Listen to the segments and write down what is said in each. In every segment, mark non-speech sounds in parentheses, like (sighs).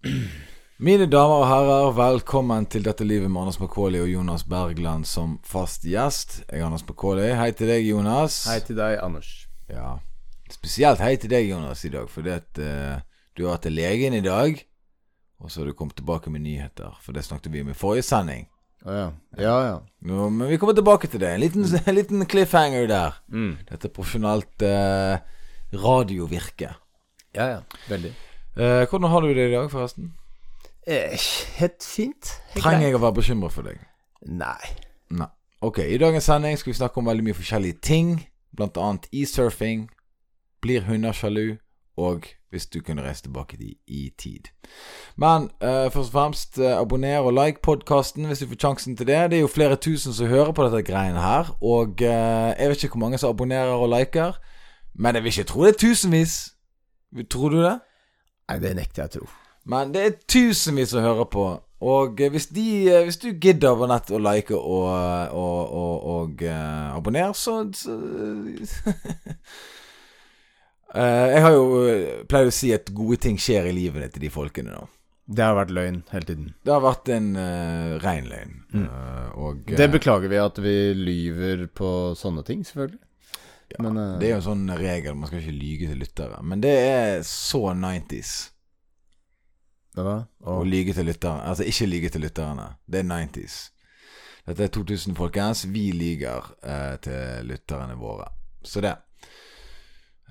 Mine damer og herrer, velkommen til Dette livet med Anders Macauley og Jonas Bergland som fast gjest. Jeg er Anders Macauley. Hei til deg, Jonas. Hei til deg, Anders. Ja. Spesielt hei til deg, Jonas, i dag, fordi at eh, du har vært til legen i dag. Og så har du kommet tilbake med nyheter, for det snakket vi om i forrige sending. Å ja. Ja, ja. Nå, men vi kommer tilbake til det. En liten, en liten cliffhanger der. Mm. Dette er profesjonelt eh, radiovirke. Ja, ja. Veldig. Eh, hvordan har du det i dag, forresten? Eh, helt fint. Helt Trenger jeg å være bekymret for deg? Nei. Nei. Ok, i dagens sending skal vi snakke om veldig mye forskjellige ting. Blant annet e-surfing. Blir hunder sjalu? Og hvis du kunne reise tilbake i, i tid. Men eh, først og fremst, eh, abonner og like podkasten hvis du får sjansen til det. Det er jo flere tusen som hører på dette greiene her. Og eh, jeg vet ikke hvor mange som abonnerer og liker. Men jeg vil ikke tro det er tusenvis. Tror du det? Nei, det nekter jeg å tro. Men det er tusenvis som hører på. Og eh, hvis, de, eh, hvis du gidder på nett å like og, og, og, og uh, abonnere, så, så uh, (laughs) Jeg har jo eh, pleid å si at gode ting skjer i livet til de folkene, da. Det har vært løgn hele tiden. Det har vært en uh, rein løgn. Mm. Eh, og eh, Det beklager vi at vi lyver på sånne ting, selvfølgelig. Ja, men, uh, Det er jo en sånn regel, man skal ikke lyge til lyttere. Men det er så 90s Hva da? å lyge til lytterne. Altså ikke lyge til lytterne. Det er 90s. Dette er 2000, folkens. Vi lyger uh, til lytterne våre. Så det.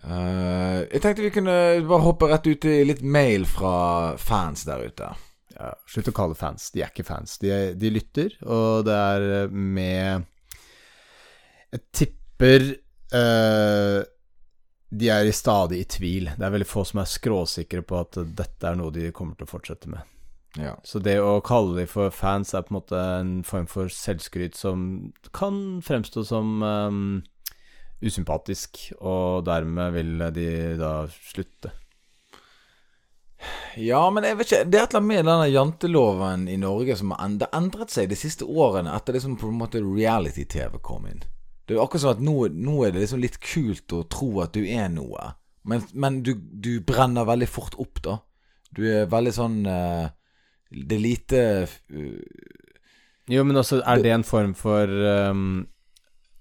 Uh, jeg tenkte vi kunne bare hoppe rett ut i litt mail fra fans der ute. ja, slutt å kalle fans. De er ikke fans. De, de lytter, og det er med Jeg tipper eh, de er i stadig i tvil. Det er veldig få som er skråsikre på at dette er noe de kommer til å fortsette med. Ja. Så det å kalle dem for fans er på en måte en form for selvskryt som kan fremstå som um, usympatisk, og dermed vil de da slutte. ja, men jeg vet ikke Det er et eller annet med denne janteloven i Norge som har har endret seg de siste årene etter liksom på en måte reality-TV kom inn. Det er jo akkurat som at nå, nå er det liksom litt kult å tro at du er noe. Men, men du, du brenner veldig fort opp, da. Du er veldig sånn uh, Det er lite uh, Jo, men også er det en form for um,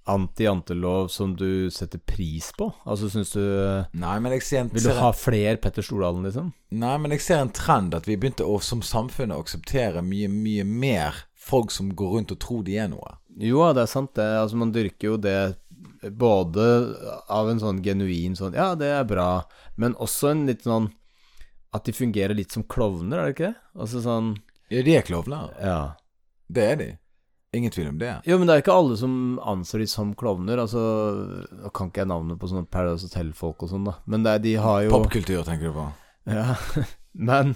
anti-jantelov som du setter pris på? Altså, syns du Nei, men jeg ser en Vil du ha flere Petter Stordalen, liksom? Nei, men jeg ser en trend at vi begynte å som samfunn å akseptere mye, mye mer folk som går rundt og tror de er noe. Jo, det er sant, det. Altså, man dyrker jo det både av en sånn genuin sånn Ja, det er bra, men også en litt sånn At de fungerer litt som klovner, er det ikke det? Altså sånn Ja, de er klovner. Ja. Det er de. Ingen tvil om det. Jo, men det er ikke alle som anser de som klovner. Altså, Nå kan ikke jeg navnet på sånne Paradise Hotel-folk og sånn, da. Men det de har jo Popkultur, tenker du på. Ja, (laughs) men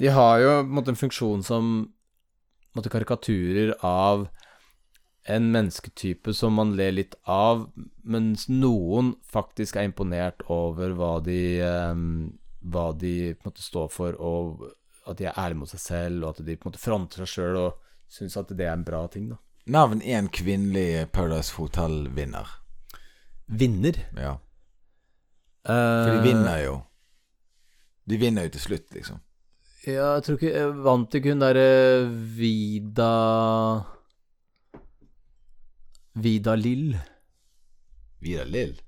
de har jo på en måte en funksjon som på en måte karikaturer av en mennesketype som man ler litt av, mens noen faktisk er imponert over hva de eh, Hva de på en måte står for, og at de er ærlige mot seg selv, og at de på en måte fronter seg sjøl og syns at det er en bra ting, da. Navn én kvinnelig Paradise Hotel-vinner. Vinner. Ja. For For de vinner jo. De vinner jo til slutt, liksom. Ja, jeg tror ikke Vant ikke hun derre Vida Vida Lill? Vidar Lill.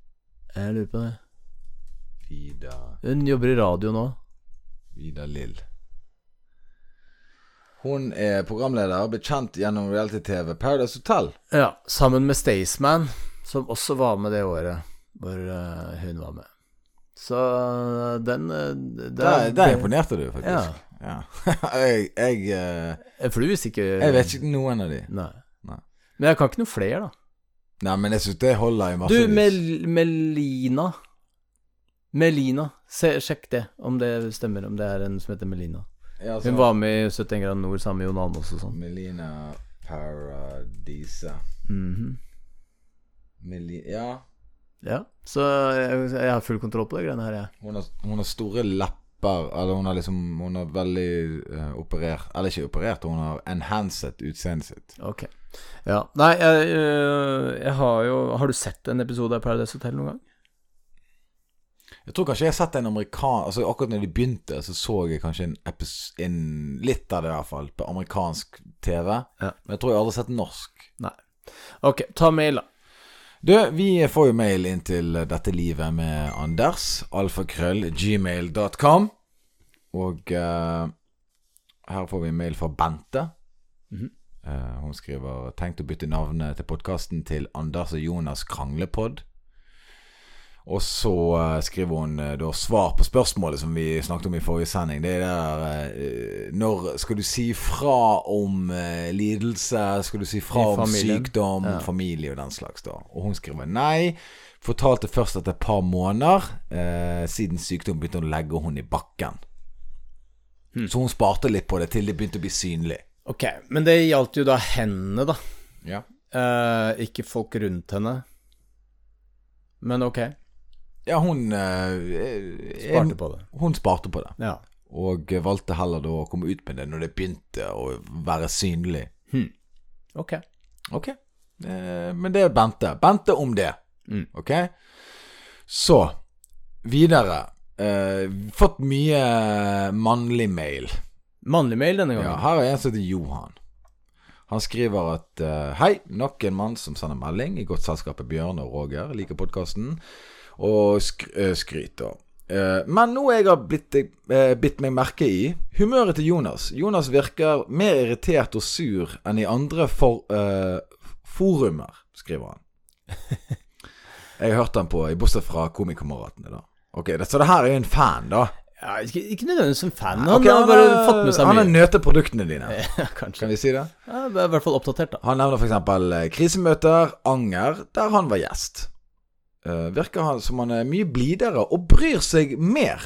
Jeg lurer på det. Vida Hun jobber i radio nå. Vidar Lill. Hun er programleder, ble kjent gjennom reality-TV Paradise Hotel. Ja, sammen med Staysman, som også var med det året hvor eh, hun var med. Så eh, den uh, Der, der imponerte du, faktisk. Ja. Ja. (laughs) jeg, jeg, eh, For du visste ikke jeg vet ikke noen av de. Nei. Nei. Men jeg kan ikke noe flere, da. Nei, men jeg syns det holder i Du. Mel Melina Melina. Se, sjekk det, om det stemmer. Om det er en som heter Melina. Ja, altså, Hun var med i 71 grader nord sammen med Jon Almaas og sånn. Melina Paradisa Mhm. Meli Ja. Ja, så jeg, jeg har full kontroll på det greiene her, jeg. Hun har, hun har store lepper. Eller hun har liksom Hun har veldig uh, operert Eller ikke operert, hun har enhanced utseendet sitt. Ok. Ja. Nei, jeg, øh, jeg har jo Har du sett en episode av Paradise Hotel noen gang? Jeg tror kanskje jeg har sett en amerikan... Altså Akkurat når de begynte, så så jeg kanskje en, epis- en litt av det, i hvert fall, på amerikansk TV. Ja. Men jeg tror jeg aldri har sett norsk. Nei. Ok, ta mail, da. Du, vi får jo mail inn til dette livet med Anders. Alfakrøll gmail.com. Og uh, her får vi en mail fra Bente. Mm -hmm. uh, hun skriver 'Tenkt å bytte navnet til podkasten til Anders og Jonas Kranglepod'. Og så eh, skriver hun eh, da svar på spørsmålet som vi snakket om i forrige sending. Det er der eh, Når skal du si fra om lidelse? Skal du si fra om sykdom, Ja. familie og den slags? da Og hun skriver nei. Fortalte først etter et par måneder eh, siden sykdom begynte hun å legge hun i bakken. Hmm. Så hun sparte litt på det til det begynte å bli synlig. Ok, men det gjaldt jo da henne, da. Ja. Eh, ikke folk rundt henne. Men ok, Ja, hun eh, sparte på det. Hun sparte på det. Ja. Og valgte heller da å komme ut med det når det begynte å være synlig. Ok. Ok. Eh, men det er Bente. Bente om det. Mm. Ok? Så videre. Eh, fått mye mannlig mail. Mannlig mail denne gangen? Ja, her er en som heter Johan. Han skriver at eh, Hei, nok en mann som sender melding i godt selskap med Bjørn og Roger. Liker podkasten. Og eh, skryter. Eh, men noe jeg har blitt, eh, bitt meg merke i humøret til Jonas. Jonas virker mer irritert og sur enn i andre for, uh, forumer, skriver han. (laughs) Jeg har hørt han på, bortsett fra Komikameratene, da. Ok, Så det her er jo en fan, da. Ja, ikke, ikke nødvendigvis en fan. Han okay, har bare fått med seg Han har mye. nøtet produktene dine. (laughs) Ja, kanskje. Kan vi si det? Ja, I hvert fall oppdatert, da. Han nevner f.eks. krisemøter, anger, der han var gjest. Eh, virker han som han er mye blidere og bryr seg mer.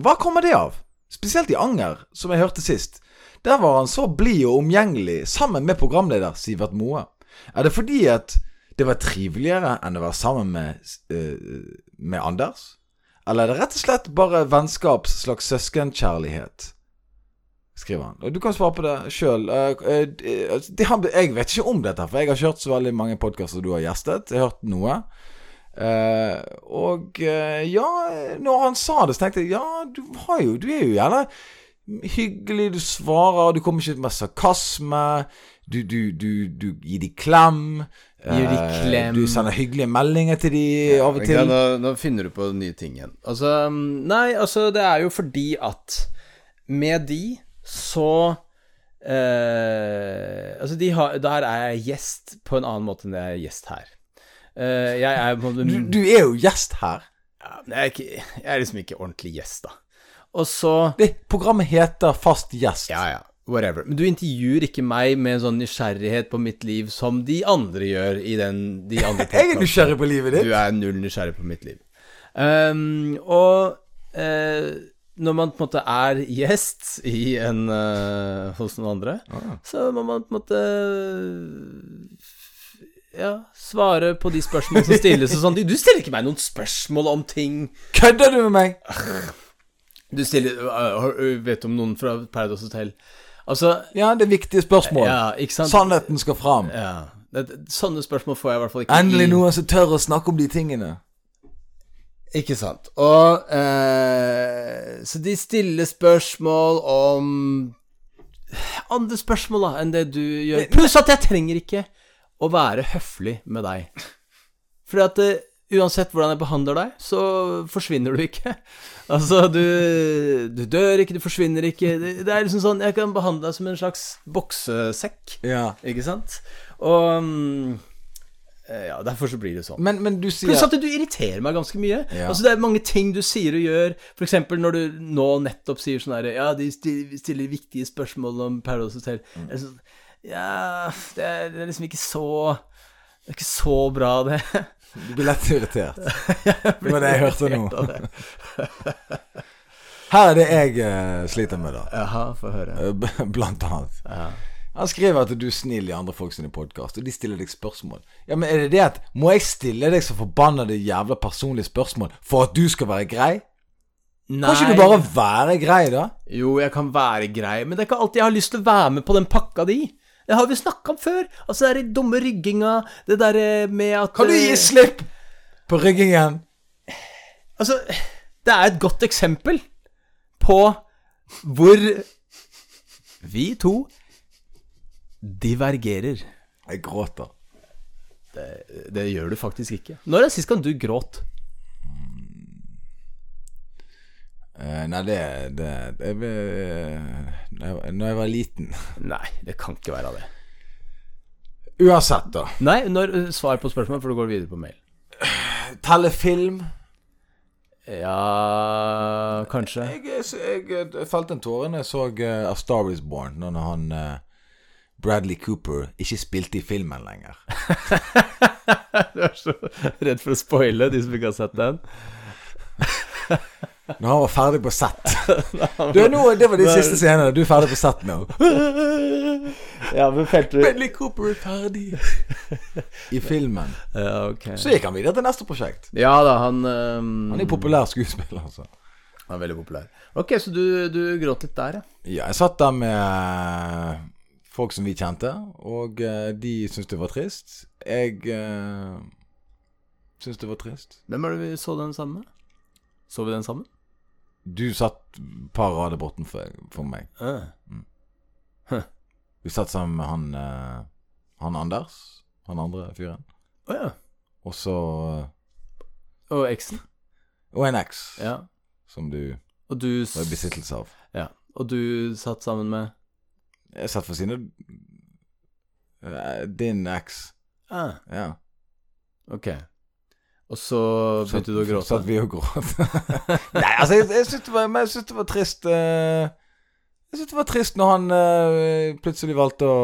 Hva kommer det av? Spesielt i Anger, som jeg hørte sist. Der var han så blid og omgjengelig sammen med programleder Sivert Moe. Er det fordi at det var triveligere enn å være sammen med, uh, med Anders? Eller er det rett og slett bare vennskaps slags søskenkjærlighet? Skriver han. Og Du kan svare på det sjøl. jeg vet ikke om dette, for jeg har ikke hørt så veldig mange podkaster du har gjestet. Jeg har hørt noe. Eh, og uh, ja, når han sa det, så tenkte jeg ja, du har jo Du er jo gjerne hyggelig, du svarer, du kommer ikke med sarkasme. Du, du, du, du gir de klem. Gir de klem. Uh, Du sender hyggelige meldinger til de av og til. Ja. Nå, nå finner du på nye ting igjen. Altså mm, Nei, altså, det er jo fordi at med de så eh, Altså, de har Der er jeg gjest på en annen måte enn jeg er gjest her. Eh, jeg er på en måte Du, du er jo gjest her. ja, men jeg, er ikke, jeg er liksom ikke ordentlig gjest, da. Og så Det, programmet heter Fast gjest. Ja, ja. Whatever. Men du intervjuer ikke meg med en sånn nysgjerrighet på mitt liv som de andre gjør i den de andre (laughs) Jeg er nysgjerrig på livet ditt. Du er null nysgjerrig på mitt liv. Um, og uh, når man på en måte er gjest i en uh, hos noen andre, Ah. så må man på en måte ja, svare på de spørsmålene som stilles og sånn. Du stiller ikke meg noen spørsmål om ting Kødder du med meg? Du stiller øh, øh, Vet du om noen fra Paradise Hotel? Altså Ja, det er viktige spørsmål. Ja, ikke sant? Sannheten skal fram. Ja. Sånne spørsmål får jeg i hvert fall ikke Endelig noen som tør å snakke om de tingene. Ikke sant. Og eh, Så de stiller spørsmål om andre spørsmål da enn det du gjør. Pluss at jeg trenger ikke å være høflig med deg. Fordi at uh, uansett hvordan jeg behandler deg, så forsvinner du ikke. (laughs) Altså, du, du dør ikke, du forsvinner ikke. Det, det er liksom sånn Jeg kan behandle deg som en slags boksesekk, Ja. ikke sant? Og eh, Ja, derfor så blir det sånn. Men, men du sier Pluss at du irriterer meg ganske mye. Ja. Altså Det er mange ting du sier og gjør. F.eks. når du nå nettopp sier sånn herre Ja, de stiller, stiller viktige spørsmål om Paradise Hotel. Mm. Ja det er, det er liksom ikke så Det er ikke så bra, det. Du blir lett irritert. (laughs) Det var det jeg hørte nå. (laughs) Her er det jeg eh, sliter med, da. Jaha, få høre. Eh, Blant annet. Ja. Han skriver at du er snill i andre folk sine podkast, og de stiller deg spørsmål. Ja, men er det det at Må jeg stille deg så forbannede jævla personlige spørsmål for at du skal være grei? Nei. Kan ikke du bare være grei, da? Jo, jeg kan være grei, men det er ikke alltid jeg har lyst til å være med på den pakka di. Det har vi snakka om før. Altså, det derre dumme rygginga, det derre med at Kan du gi eh, slipp på ryggingen? Altså, Det er et godt eksempel på hvor vi to divergerer. Jeg gråter. Det, det gjør du faktisk ikke. Når er det sist gang du gråt? Eh, nei, det, det, det eh, jeg- jeg var liten. (laughs) Nei, det kan ikke være det. Uansett, da. Nei, når, svar på spørsmålet, for du går videre på mail. Telle film. Ja Kanskje. Jeg, jeg, jeg, felte en tåre når jeg så uh, A Star Is Born, når han uh, Bradley Cooper ikke spilte i filmen lenger. (laughs) Du er så redd for å spoile de som ikke har sett den. (laughs) Når han var ferdig på sett. (laughs) Du, nå, det var de siste scenene. Du er ferdig på sett nå. (laughs) Ja, men felte du Bradley Cooper er ferdig (laughs) i filmen. Ja, ok. Så gikk han videre til neste prosjekt. Ja da, han um... Han er populær skuespiller, altså. Han er veldig populær. Ok, så du, du gråt litt der, ja. Ja, jeg satt der med eh, folk som vi kjente, og eh, de syntes det var trist. Jeg uh, syntes det var trist. Hvem er det vi så den sammen med? Så vi den sammen? Du satt et par rader borten for meg. Uh. Vi satt sammen med han uh, Han Anders. Han andre fyren. Å ja. Og så Og eksen? Og en eks, Ja. som du du var i besittelse av. Ja. Og du satt sammen med Jeg satt for sine eh, din eks. ah, Ja. Ok. Og så begynte du å gråte? Satt vi og gråt. (laughs) Nei, altså, jeg, jeg syns det, det var trist uh, Jeg syns det var trist når han uh, plutselig valgte å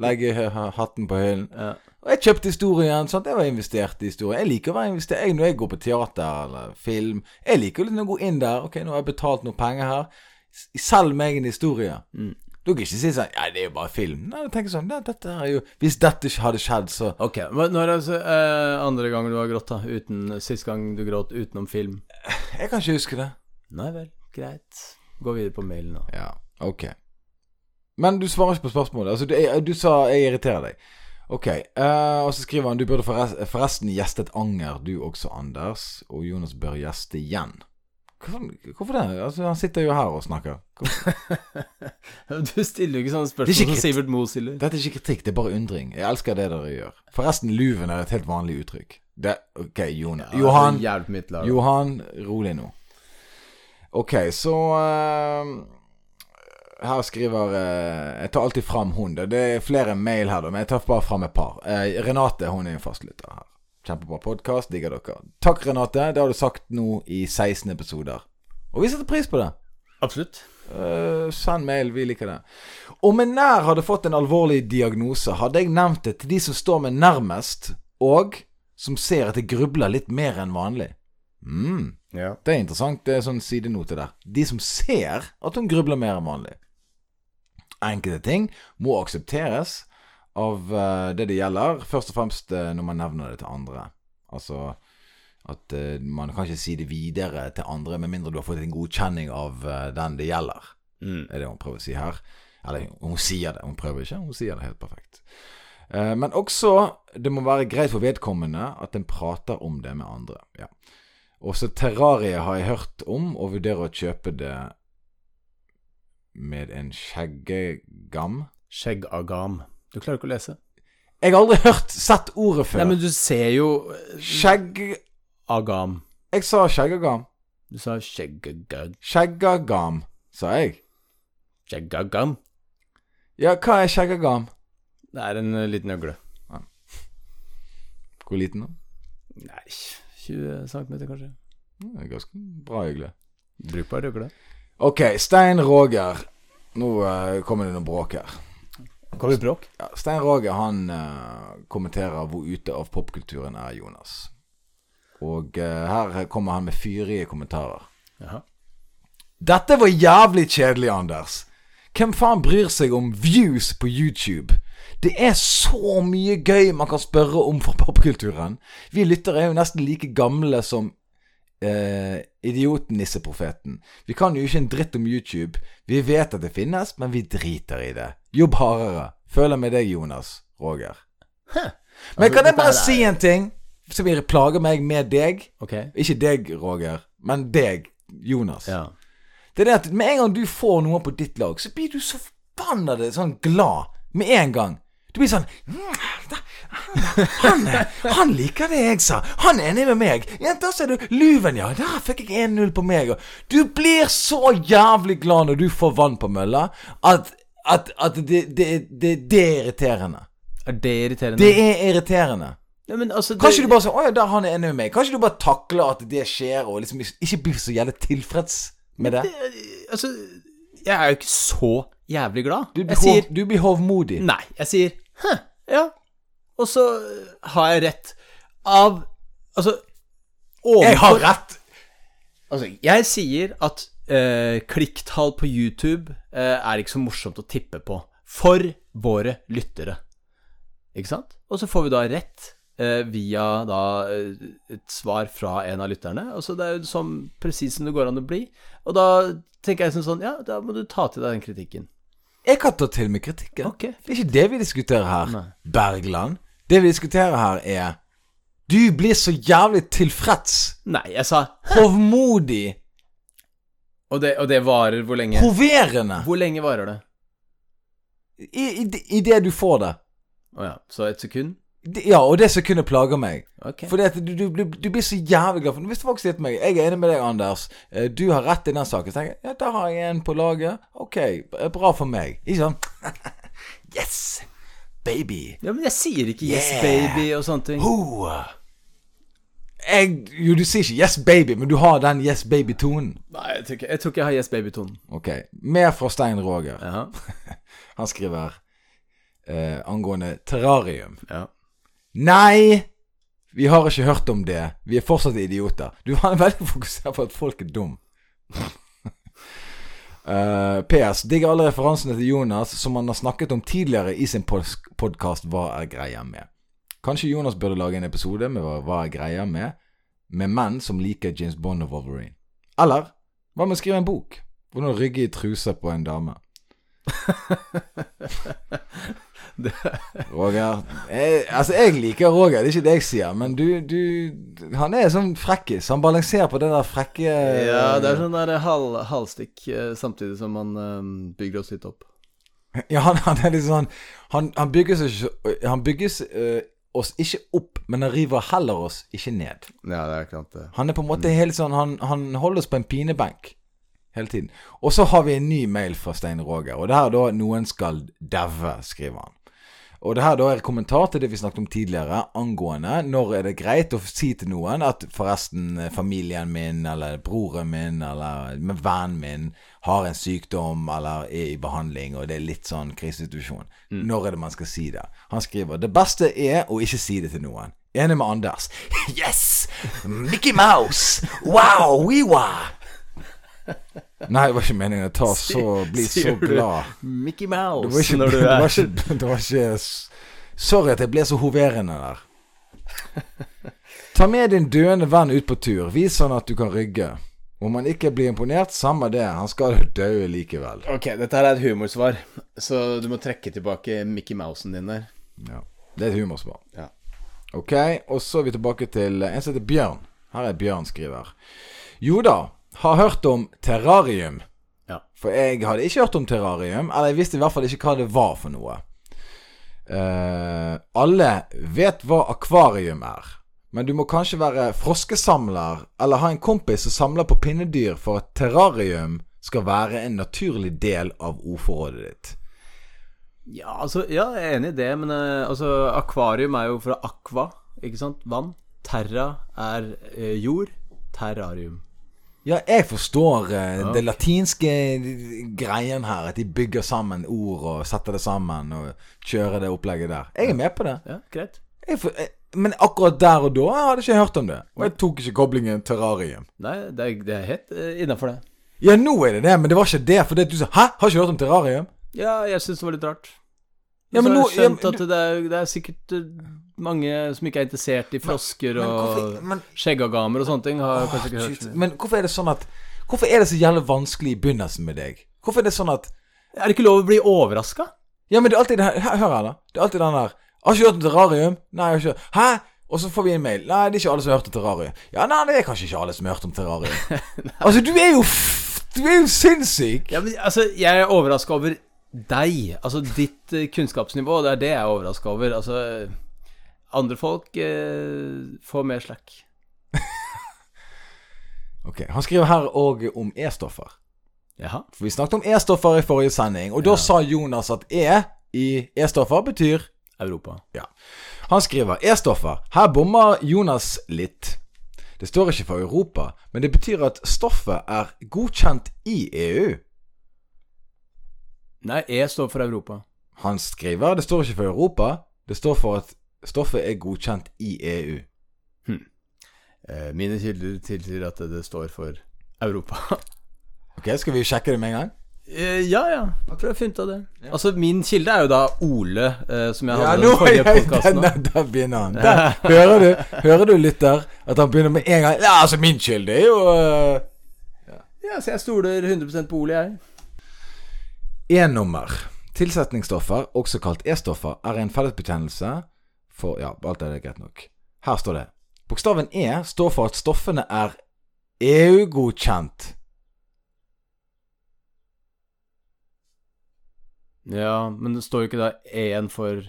legge hatten på hyllen. Ja. Og jeg kjøpte historien. Sant? Jeg var investert i historien. Jeg liker å være investert jeg, når jeg går på teater eller film. Jeg liker liksom å gå inn der. Ok, nå har jeg betalt noen penger her. Selg meg en historie. Mm. Du kan ikke si sånn Ja, det er jo bare film. Nei, jeg tenker sånn ja, dette er jo Hvis dette ikke hadde skjedd, så Ok, men Når er altså, eh, andre gangen du har grått, da? Uten, sist gang du gråt utenom film? Jeg kan ikke huske det. Nei vel, greit. Gå videre på mailen, da. Ja, ok. Men du svarer ikke på spørsmålet. Altså, du, jeg, du sa 'jeg irriterer deg'. Ok. eh, og så skriver han 'du burde forresten, forresten gjestet Anger, du også, Anders'. Og Jonas bør gjeste igjen. Hvorfor, det? Altså, han sitter jo her og snakker. (laughs) Du stiller jo ikke sånne spørsmål ikke som Sivert Moe stiller. Dette er ikke kritikk, det er bare undring. Jeg elsker det dere gjør. Forresten, luven er et helt vanlig uttrykk. Det, ok, Johan. Ja, Johan, mitt lag. Johan, rolig nå. Ok, så uh, Her skriver uh, Jeg tar alltid fram hun. Det det er flere mail her, da, men jeg tar bare fram et par. Uh, Renate hun er en fastlytter her. Kjempebra podkast. Digger dere. Takk, Renate. Det har du sagt nå i 16 episoder. Og vi setter pris på det. Absolutt. Uh, send mail, vi liker det. Om en nær hadde fått en alvorlig diagnose, hadde jeg nevnt det til de som står meg nærmest, og som ser at jeg grubler litt mer enn vanlig. Mm. Ja. Det er interessant. Det er sånn sidenote der. De som ser at hun grubler mer enn vanlig. Enkelte ting må aksepteres av uh, det det gjelder, først og fremst uh, når man nevner det til andre. Altså at uh, man kan ikke si det videre til andre med mindre du har fått en godkjenning av den det gjelder. Mm. Er det hun prøver å si her. Eller hun sier det. Hun prøver ikke, hun sier det helt perfekt. Men også det må være greit for vedkommende at en prater om det med andre. Ja. Også terrarie har jeg hørt om, og vurderer å kjøpe det med en skjeggegam. Skjeggagam. Du klarer ikke å lese? Jeg har aldri hørt, sett ordet før. Nei, men du ser jo Skjeggagam. Skjegg... Agam. Jeg sa skjeggagam. Du sa skjeggagam. Skjeggagam, sa jeg. Skjeggagam. Ja, hva er skjeggagam? Det er en eh, liten øgle. Hvor liten da? Nei, 20 cm kanskje. Det er ganske bra øgle. Brukbar øgle. Ok, Stein Roger. Nå uh, kommer det noe bråk her. Kommer det bråk? Ja, Stein Roger han uh, kommenterer hvor ute av popkulturen er Jonas. Og uh, her kommer han med fyrige kommentarer. Jaha. Dette var jævlig kjedelig, Anders. Hvem faen bryr seg om views på YouTube? Det er så mye gøy man kan spørre om fra popkulturen. Vi lyttere er jo nesten like gamle som eh, idioten-nisseprofeten. Vi kan jo ikke en dritt om YouTube. Vi vet at det finnes, men vi driter i det. Jobb hardere. Føler med deg, Jonas. Roger. Men Altså, kan jeg bare si en ting som vil plage meg med deg? Okay. Ikke deg, Roger, men deg, Jonas. Ja. Det er det at med en gang du får noen på ditt lag, så blir du så forbanna sånn glad med en gang. Du blir sånn «Mm, han, han liker det jeg sa. Han er enig med meg. Ja, da ser du Luven, ja. Der fikk jeg 1-0 på meg. Du blir så jævlig glad når du får vann på mølla, at, at, at det, det, det, det er irriterende. Er det irriterende? Det er irriterende. ja, men altså, Kanskje du bare sier 'Å ja, der han er enig med meg'. Kanskje du bare takler at det skjer, og liksom ikke blir så jævlig tilfreds med det. Altså, jeg er jo ikke så jævlig glad. Du, blir sier du blir hovmodig. Nei, jeg sier Hæ, ja. Og så har jeg rett av Altså overfor Jeg har rett! Altså, jeg sier at eh, klikktall på YouTube eh, er ikke så morsomt å tippe på for våre lyttere. Ikke sant? Og så får vi da rett eh, via da eh, et svar fra en av lytterne. Altså det er jo sånn presis som det går an å bli. Og da tenker jeg sånn Ja, da må du ta til deg den kritikken. Jeg kan ta til meg kritikken. Okay, Det er ikke det vi diskuterer her, Nei. Bergland. Det vi diskuterer her, er Du blir så jævlig tilfreds. Nei, jeg sa Hovmodig. Og det, og det varer hvor lenge? Hoverende. Hvor lenge varer det? I, i, I det du får det. Å ja. Så et sekund? Det- Ja, og det som kunne plage meg. Okay. Fordi at du, du, du, du blir så jævlig glad. For Hvis folk sier til meg 'Jeg er enig med deg, Anders. Eh, Du har rett i den saken', så tenker jeg 'Ja, der har jeg en på laget. Ok, bra for meg'. Ikke sånn (laughs) 'Yes, baby'. Ja, men jeg sier ikke 'yes, Yeah. baby' og sånne ting. Ho. Jeg, jo, du sier ikke 'yes, baby', men du har den 'yes, baby'-tonen. Nei, jeg tror ikke jeg, tror ikke jeg har 'yes, baby'-tonen. Ok. Mer fra Stein Roger. Ja. (laughs) Han skriver eh, angående terrarium. Ja. Nei! Vi har ikke hørt om det. Vi er fortsatt idioter. Du er (laughs) veldig fokusert på at folk er dum. (laughs) uh, PS. Digger alle referansene til Jonas som han har snakket om tidligere i sin podkast Hva er greia med? Kanskje Jonas burde lage en episode med hva, er greia med med menn som liker James Bond og Wolverine. Eller hva med å skrive en bok? Hvordan rygge i trusa på en dame. (laughs) (laughs) Roger jeg, Altså, jeg liker Roger, det er ikke det jeg sier, men du, du Han er sånn frekkis. Han balanserer på det der frekke Ja, det er sånn der hal, halvstikk eh, samtidig som man um, bygger oss litt opp. (laughs) Ja, han, han er litt sånn Han, han ikke Han bygges uh, oss ikke opp, men han river heller oss ikke ned. Ja, det er klart det. Han er på en måte helt sånn Han, han holder oss på en pinebenk hele tiden. Og så har vi en ny mail fra Stein Roger, og det her er da 'Noen skal daue', skriver han. Og det her da er en kommentar til det vi snakket om tidligere, angående når er det greit å si til noen at forresten eh, familien min, eller broren min, eller med vennen min har en sykdom eller er i behandling, og det er litt sånn krisesituasjon. Når er det man skal si det? Han skriver det beste er å ikke si det til noen. Enig med Anders. (laughs) Yes! Mickey Mouse! Wow! Wewa! Nei, det var ikke meningen å ta (laughs) så bli så glad. Mickey Det var Mouse ikke, når du det var er ikke, det var ikke Sorry at jeg ble så hoverende der. Ta med din døende venn ut på tur. Vis han at du kan rygge. Om han ikke blir imponert, samme det. Han skal dø likevel. Ok, dette her er et humorsvar, så du må trekke tilbake Mickey Mousen din der. Ja. Det er et humorsvar. Ja. Ok, og så er vi tilbake til en som heter Bjørn. Her er Bjørn skriver. Jo da, har hørt om terrarium. Ja. For jeg hadde ikke hørt om terrarium, eller jeg visste i hvert fall ikke hva det var for noe. Uh, alle vet hva akvarium er, men du må kanskje være froskesamler eller ha en kompis som samler på pinnedyr for at terrarium skal være en naturlig del av ordforrådet ditt. Ja, altså, ja, jeg er enig i det, men uh, altså, akvarium er jo fra aqua, ikke sant? Vann. Terra er uh, jord. Terrarium. Ja, jeg forstår eh, Ja. det latinske greien her. At de bygger sammen ord og setter det sammen og kjører det opplegget der. Jeg er med på det. Ja, greit. For, jeg, men akkurat der og da jeg hadde ikke hørt om det. Og jeg tok ikke koblingen terrarium. Nei, det er, det er helt uh, innafor det. Ja, nå er det det, men det var ikke det. For det du sa Hæ, har ikke hørt om terrarium? Ja, jeg syns det var litt rart. Ja, men så har jeg skjønt ja, men at det er, det er sikkert eh, mange som ikke er interessert i frosker Men og hvorfor, men, skjeggagamer og sånne ting. Har å, kanskje ikke hørt så mye. men hvorfor er det sånn at Hvorfor er det så jævlig vanskelig i begynnelsen med deg? Hvorfor er det sånn at Er det ikke lov å bli overraska? Ja, men det er alltid det her Hør her, da. Det er alltid den der Har ikke hørt om terrarium? Nei, jeg har ikke Hæ? Og så får vi en mail. Nei, det er ikke alle som har hørt om terrarium. Ja, nei, det er kanskje ikke alle som har hørt om terrarium. (laughs) altså, du er jo Du er jo sinnssyk! Ja, men altså, jeg er overraska over deg. Altså ditt eh, kunnskapsnivå. Det er det jeg er overraska over. Altså Andre folk eh, får mer slack. (laughs) Ok, Han skriver her òg om E-stoffer. Jaha. For vi snakket om E-stoffer i forrige sending, og da sa Jonas at E i E-stoffer betyr Europa. Ja. Han skriver E-stoffer. Her bommer Jonas litt. Det står ikke for Europa, men det betyr at stoffet er godkjent i EU. Nei, E står for Europa. Han skriver det står ikke for Europa, det står for at stoffet er godkjent i EU. EU. Eh, mine kilder tilsier at det står for Europa. (laughs) Ok, Skal vi sjekke det med en gang? Eh, ja, ja. Prøv å finne ut av det. Altså, min kilde er jo da Ole, eh, som jeg hadde Ja, nå den forrige (laughs) podkasten. der, der begynner han. Der, (laughs) hører du, hører du lytter, at han begynner med en gang Ja, altså, min kilde er jo uh... Ja, så jeg stoler 100 på Ole, jeg. E-nummer. Tilsetningsstoffer, også kalt E-stoffer, er en fellesbetegnelse for Ja, alt er det greit nok. Her står det. Bokstaven E står for at stoffene er EU-godkjent. Ja, men det står jo ikke da E-en for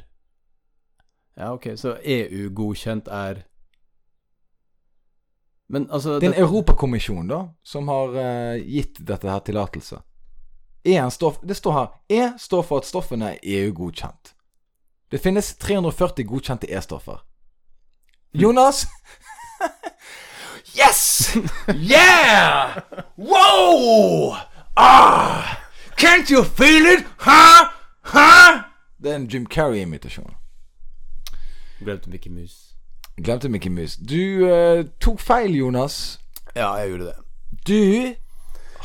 Ja, ok, så EU-godkjent er Men altså Det er en europakommisjon da, som har uh, gitt dette her tillatelse. E-en står, det står her E står for at stoffene er EU-godkjent. Det finnes 340 godkjente E-stoffer. Jonas? yes! Yeah! Wow! Ah! Can't you feel it? Huh? Huh? Det er en Jim Carrey-imitasjon. Glemte Mickey Mus. Glemte Mickey Mus. Du uh, tok feil, Jonas. Ja, jeg gjorde det. Du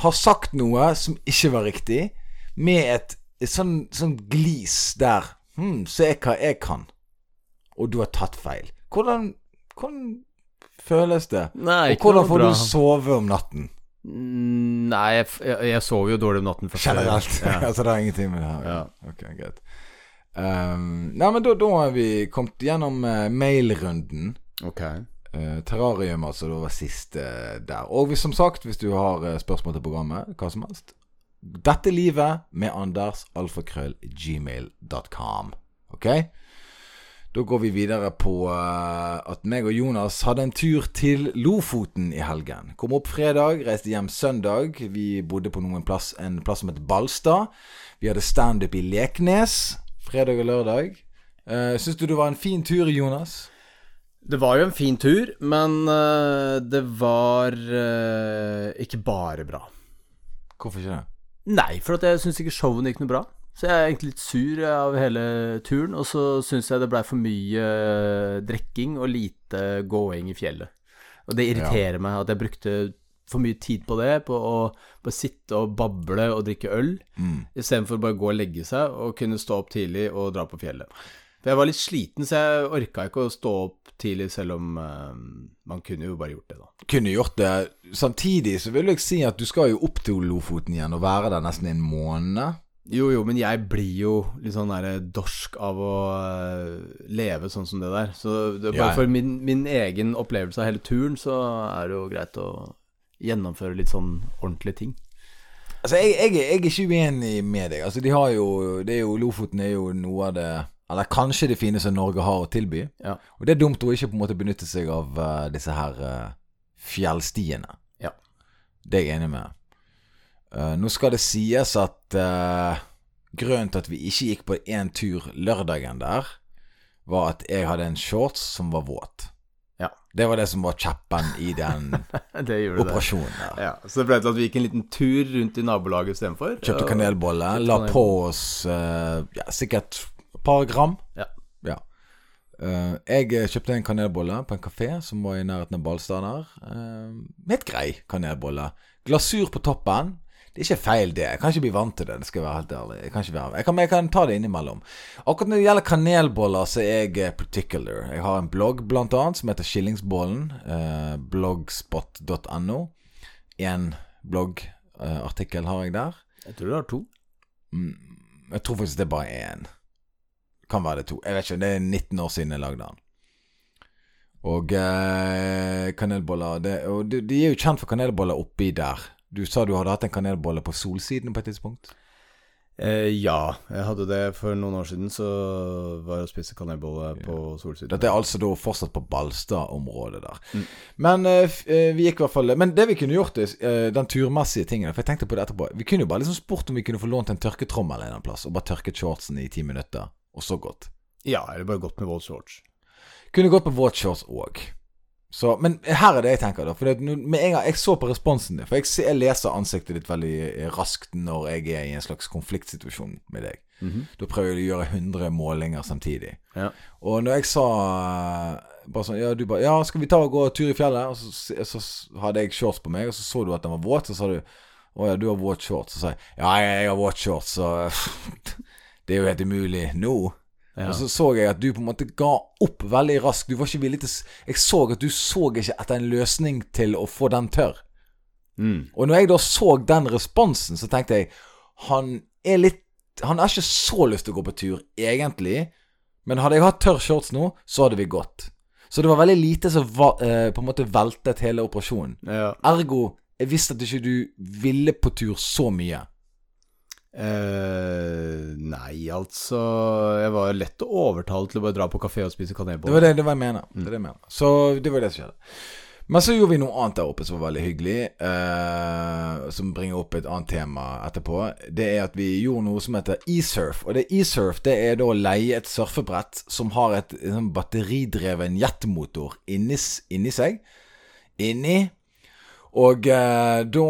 har sagt noe som ikke var riktig, med et, et sånn, sånn glis der. Hm, se hva jeg kan. Og du har tatt feil. Hvordan, hvordan føles det? Nei, Og hvordan får bra. du sove om natten? Mm, Nei, jeg, jeg, jeg sover jo dårlig om natten. Generelt. Ja. (laughs) altså det har ingenting med det her Ja. Ok, greit. Um, nei, men da, da har vi kommet gjennom uh, mailrunden. Ok. Eh, terrarium, altså, det var siste der. Og hvis, som sagt, hvis du har eh, spørsmål til programmet, hva som helst Dette livet med Anders, alfakrøll, gmail.com. Ok? Da går vi videre på uh, at meg og Jonas hadde en tur til Lofoten i helgen. Kom opp fredag, reiste hjem søndag. Vi bodde på noen plass, en plass som het Balstad. Vi hadde standup i Leknes fredag og lørdag. Uh, Syns du det var en fin tur, Jonas? Det var jo en fin tur, men uh, det var uh, ikke bare bra. Hvorfor ikke det? Nei, for at jeg syns ikke showene gikk noe bra. Så jeg er egentlig litt sur av hele turen. Og så syns jeg det blei for mye øh, drikking og lite gåing i fjellet. Og det irriterer meg at jeg brukte for mye tid på det, på å bare sitte og bable og drikke øl, Mm. istedenfor bare gå og legge seg og kunne stå opp tidlig og dra på fjellet. For jeg var litt sliten, så jeg orka ikke å stå opp tidlig, selv om uh, man kunne jo bare gjort det, da. kunne gjort det. Samtidig så vil jeg si at du skal jo opp til Lofoten igjen og være der nesten en måned. Jo, jo, men jeg blir jo litt sånn der dorsk av å øh, leve sånn som det der. Så det, bare for min, min egen opplevelse av hele turen, så er det jo greit å gjennomføre litt sånn ordentlige ting. Altså, jeg, jeg, jeg er ikke uenig med deg. Altså, de har jo, det er jo Lofoten er jo noe av det Eller kanskje det fineste Norge har å tilby. Ja. Og det er dumt å ikke på en måte benytte seg av uh, disse her uh, fjellstiene. Ja. Det er jeg enig med. Uh, nå skal det sies at grunnen til at vi ikke gikk på én tur lørdagen der, var at jeg hadde en shorts som var våt. Ja. Det var det som var kjeppen i den (laughs) operasjonen der. Ja, så det ble til at vi gikk en liten tur rundt i nabolaget istedenfor. Kjøpte Og- kanelbolle, Kjøpte la på oss ja, sikkert par gram. Ja. Ja. Uh, jeg eh, kjøpte en kanelbolle på en kafé som var i nærheten av Ballstad der. Uh, helt grei kanelbolle. Glasur på toppen. Det er ikke feil, det. Jeg kan ikke bli vant til det. det skal jeg være helt ærlig. Jeg kan, være, jeg kan, jeg kan ta det innimellom. Akkurat når det gjelder kanelboller, så er jeg eh, particular. Jeg har en blogg blant annet som heter Skillingsbollen. eh, blogspot.no. En bloggartikkel har jeg der. Jeg tror du har to. Mm, Jeg tror faktisk det er bare én. Kan være det to. Jeg vet ikke, det er 19 år siden jeg lagde den. Og eh, kanelboller det, Og de, de er jo kjent for kanelboller oppi der. Du sa du hadde hatt en kanelbolle på Solsiden på et tidspunkt? Eh, ja, jeg hadde det for noen år siden. Så var jeg og spiste kanelbolle på Solsiden. Dette er altså da fortsatt på Balstad-området der. Men eh, eh, vi gikk i hvert fall Men det vi kunne gjort, er eh, den turmessige tingen For jeg tenkte på det etterpå. Vi kunne jo bare liksom spurt om vi kunne få lånt en tørketrommel en plass, og bare tørket shortsen i ti minutter, og så godt Ja, eller bare gått med våt shorts. Kunne gått på våtshorts òg. Så, men her er det jeg tenker, da. For det, med en gang jeg så på responsen din For jeg, jeg leser ansiktet ditt veldig eh, raskt når jeg er i en slags konfliktsituasjon med deg. Da prøver jeg å gjøre 100 målinger samtidig. Ja. Og når jeg sa eh, bare sånn Ja, du bare Ja, skal vi ta og gå tur i fjellet? Og så, så, hadde jeg shorts på meg, og så så du at den var våt. Så sa du Å ja, du har våt shorts. Så sa jeg ja, jeg, jeg har våt shorts, så (laughs) (laughs) Det er jo helt umulig nå. Ja. Og så så jeg at du på en måte ga opp veldig raskt. Du var ikke villig til Jeg så at du så ikke etter en løsning til å få den tørr. Mm. Og når jeg da så den responsen, så tenkte jeg Han er litt Han har ikke så lyst til å gå på tur, egentlig. Men hadde jeg hatt tørr shorts nå, så hadde vi gått. Så det var veldig lite som va- eh, på en måte veltet hele operasjonen. Ja. Ergo jeg visste at ikke du ville på tur så mye. Eh, nei, altså Jeg var lett å overtale til å bare dra på kafé og spise Det var det, det var jeg mener. Det det jeg mener. Så det var det som skjedde. Men så gjorde vi noe annet der oppe som var veldig hyggelig, uh, som bringer opp et annet tema etterpå. Det er at vi gjorde noe som heter e-surf. Og det e-surf det er da å leie et surfebrett som har et sånn batteridreven jetmotor inni, inni seg. Inni. Og uh, da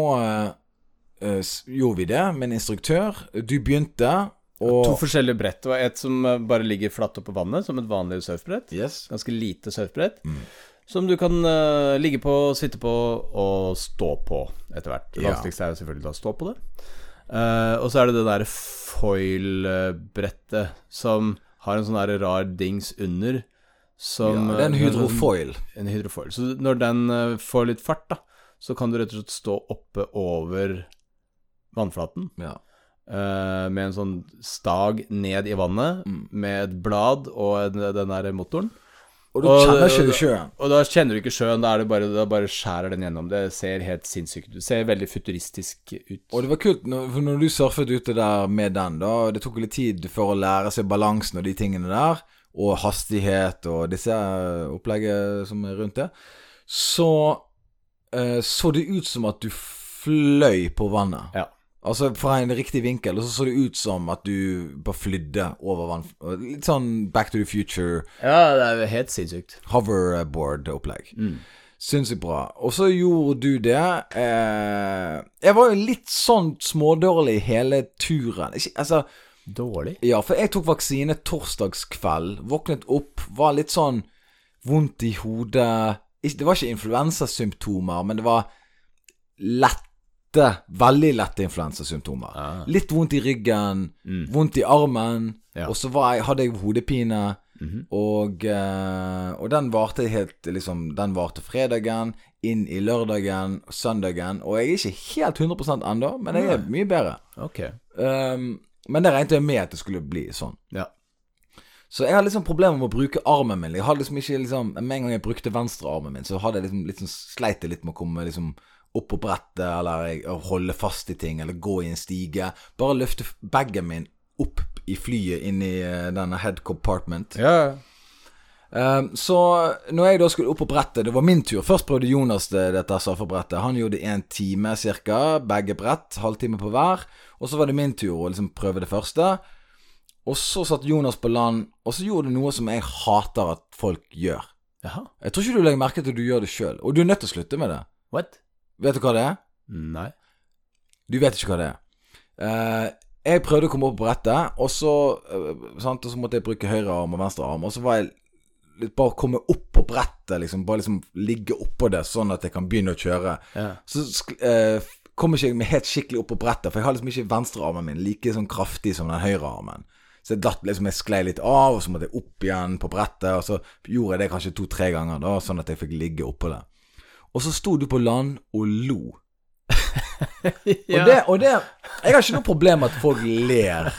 s- gjorde vi det med en instruktør. Du begynte, og To forskjellige brett. Det var et som eh, bare ligger flatt oppå vannet, som et vanlig surfbrett. Yes. Ganske lite surfbrett. Som du kan uh, ligge på, sitte på og stå på etter hvert. Det Ja. vanskeligste er jo selvfølgelig da å stå på det. Uh, og så er det det der foil-brettet som har en sånn der rar dings under. Som, ja, det er en hydrofoil. En hydrofoil. Så når den uh, får litt fart, da, så kan du rett og slett stå oppe over vannflaten Ja. Uh, med en sånn stag ned i vannet, Mm. med et blad og en, den der motoren. Og du Og- kjenner ikke sjøen. Og da kjenner du ikke sjøen, da, det bare, da bare skjærer den gjennom. Det ser helt sinnssykt ut. Det ser veldig futuristisk ut. Og det var kult, for når du surfet ute der med den, da Det tok litt tid for å lære seg balansen og de tingene der, og hastighet og disse eh, opplegget som er rundt det. Så eh, så det ut som at du fløy på vannet. Ja. Altså fra en riktig vinkel, og så så det ut som at du bare flydde over vann. Litt sånn Back to the Future, ja, det er jo helt sinnssykt. hoverboard-opplegg. Sinnssykt bra. Og så gjorde du det. Eh, jeg var jo litt sånn smådårlig hele turen. Ikke, altså Dårlig. Ja, for jeg tok vaksine torsdagskveld. Våknet opp, var litt sånn vondt i hodet. Det var ikke influensasymptomer, men det var lette, veldig lette influensasymptomer. Ah. Litt vondt i ryggen, Mm. vondt i armen, Ja. og så var jeg, hadde jeg hodepine. Mhm. Og, eh, og den varte helt liksom Den varte fredagen, inn i lørdagen, søndagen. Og jeg er ikke helt 100% ennå, men jeg er mye bedre. Okay. Um, men det regnet jeg med at det skulle bli sånn. Ja. Så jeg hadde liksom problemer med å bruke armen min. Jeg hadde liksom ikke liksom Med en gang jeg brukte venstrearmen min, så hadde jeg liksom, liksom sleit jeg litt med å komme liksom opp på brettet, eller holde fast i ting, eller gå i en stige. Bare løfte bagen min opp i flyet inn i eh, denne head compartment. Ja. Um, så når jeg da skulle opp på brettet, det var min tur. Først prøvde Jonas det, dette surfebrettet. Han gjorde en time ca. Begge brett, halvtime på hver. Og så var det min tur å liksom prøve det første. Og så satt Jonas på land, og så gjorde du noe som jeg hater at folk gjør. Jaha. Jeg tror ikke du legger merke til at du gjør det sjøl, og du er nødt til å slutte med det. What? Vet du hva det er? Nei. Du vet ikke hva det er. Eh, jeg prøvde å komme opp på brettet, og så, eh, sant, og så måtte jeg bruke høyre arm og venstre arm. Og så var jeg litt bare komme opp på brettet, liksom. Bare liksom ligge oppå det, sånn at jeg kan begynne å kjøre. Ja. Så eh, kom ikke jeg meg helt skikkelig opp på brettet, for jeg har liksom ikke venstrearmen min like sånn kraftig som den høyrearmen. Så jeg datt liksom, jeg sklei litt av, og så måtte jeg opp igjen på brettet, og så gjorde jeg det kanskje to-tre ganger, da, sånn at jeg fikk ligge oppå det. Og så sto du på land og lo. (laughs) Og, det, og det Jeg har ikke noe problem med at folk ler.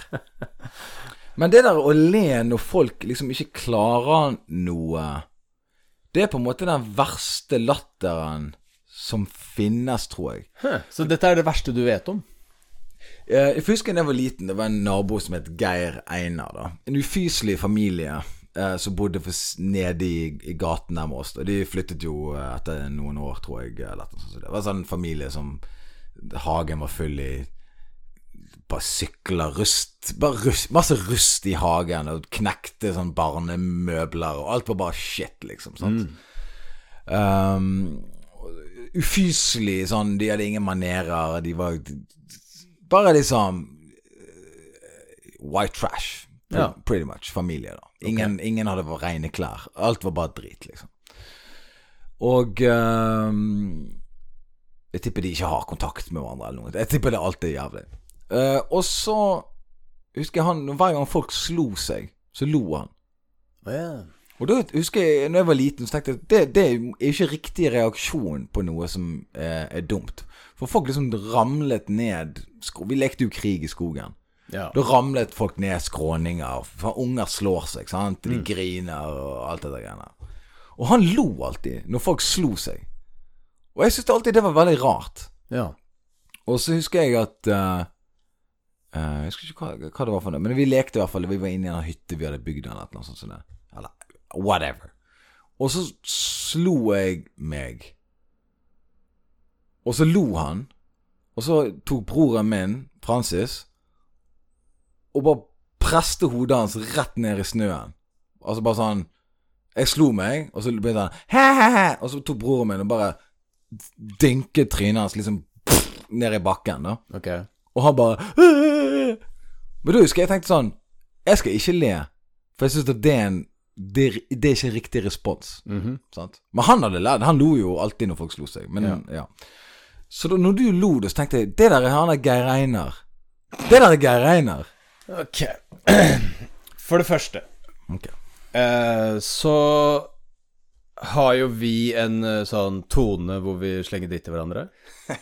Men det der å le når folk liksom ikke klarer noe Det er på en måte den verste latteren som finnes, tror jeg. Huh. Så dette er det verste du vet om? Eh, Jeg husker da jeg var liten, det var en nabo som het Geir Einar. da En ufyselig familie som bodde nede i, i gaten der med oss. Og de flyttet jo eh, etter noen år, tror jeg. Det var en sånn familie som Hagen var full i bare sykler, rust Bare rust, masse rust i hagen, og knekte sånn barnemøbler, og alt var bare shit, liksom. Sant? Um, ufyselig sånn, de hadde ingen manerer, de var bare liksom eh, white trash. Ja. Pretty much. Familie, da. Ingen, ingen hadde rene klær. Alt var bare drit, liksom. Og ehm, Jeg tipper de ikke har kontakt med hverandre eller noe. Jeg tipper det alltid er jævlig. Uh, og så husker jeg han Hver gang folk slo seg, så lo han. Oh, yeah. Og da husker jeg, når jeg var liten, så tenkte jeg det, det er ikke riktig reaksjon på noe som er, er dumt. For folk liksom ramlet ned Vi lekte jo krig i skogen. Ja. Da ramlet folk ned skråninger. For unger slår seg, sant. De griner og alt det der greiene. Og han lo alltid når folk slo seg. Og jeg syntes alltid det var veldig rart. ja. Og så husker jeg at uh, uh, Jeg husker ikke hva, hva det var for noe, men vi lekte i hvert fall. Vi var inne i en hytte vi hadde bygd eller noe sånt. som. Eller whatever. Og så slo jeg meg. Og så lo han. Og så tok broren min, Francis, og bare preste hodet hans rett ned i snøen. Altså bare sånn Jeg slo meg, og så begynte han he-he-he, Og så tok broren min og bare dynket trynet hans liksom pff, ned i bakken. da Ok. og han bare «Åh!» Men da husker jeg jeg tenkte sånn Jeg skal ikke le, for jeg syns at det er en det, det er ikke riktig respons. Mhm. Sant? Men han hadde lært Han lo jo alltid når folk slo seg. Men ja, Ja. Så da når du lo, så tenkte jeg Det der er han der Geir Einar. Det der er Geir Einar. Ok. (clears throat) For det første Ok. eh, så har jo vi en eh, sånn tone hvor vi slenger dritt til hverandre. (laughs)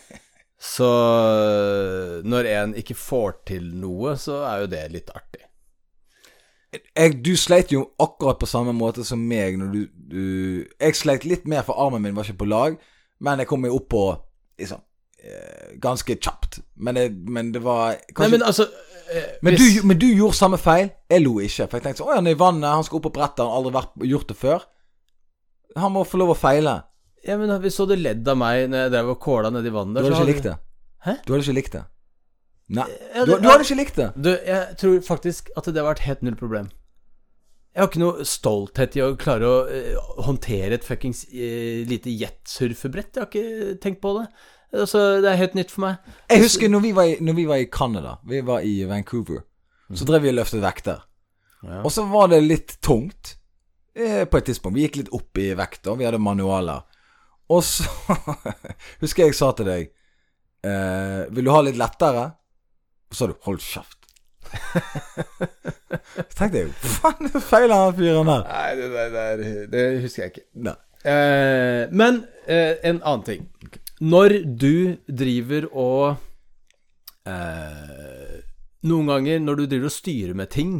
Så eh, når en ikke får til noe, så er jo det litt artig. Jeg, du sleit jo akkurat på samme måte som meg når du, du Jeg sleit litt mer, for armen min var ikke på lag, men jeg kom jo opp på liksom Ganske kjapt. Men det, men det var kanskje Nei, men altså Men hvis- du, men du gjorde samme feil. Jeg lo ikke. For jeg tenkte sånn Å, han er i vannet, han skal opp på brettet, han har aldri vært, gjort det før. Han må få lov å feile. Ja, men Hvis du hadde ledd av meg når jeg drev og kåla nedi vannet Du der, hadde ikke likt det. Hæ? Du hadde ikke likt det. Nei. Ja, Du, det- du hadde ikke likt det. Du, jeg tror faktisk at det har vært helt null problem. Jeg har ikke noe stolthet i å klare å uh, håndtere et fuckings uh, lite jetsurfebrett. Jeg har ikke tenkt på det. Altså, det er helt nytt for meg. Jeg husker når vi var i, når vi var i Canada, vi var i Vancouver, så drev vi og løftet vekter. Ja. Og så var det litt tungt eh, på et tidspunkt. Vi gikk litt opp i vekt, og vi hadde manualer. Og så (laughs) husker jeg sa til deg eh, Vil du ha litt lettere? Og så sa du 'hold kjeft'. (laughs) så tenkte jeg jo Faen, feiler han fyren der? Nei, det, det, det, husker jeg ikke. Nei. Eh, men eh, en annen ting. Når du driver og eh, Noen ganger når du driver og styrer med ting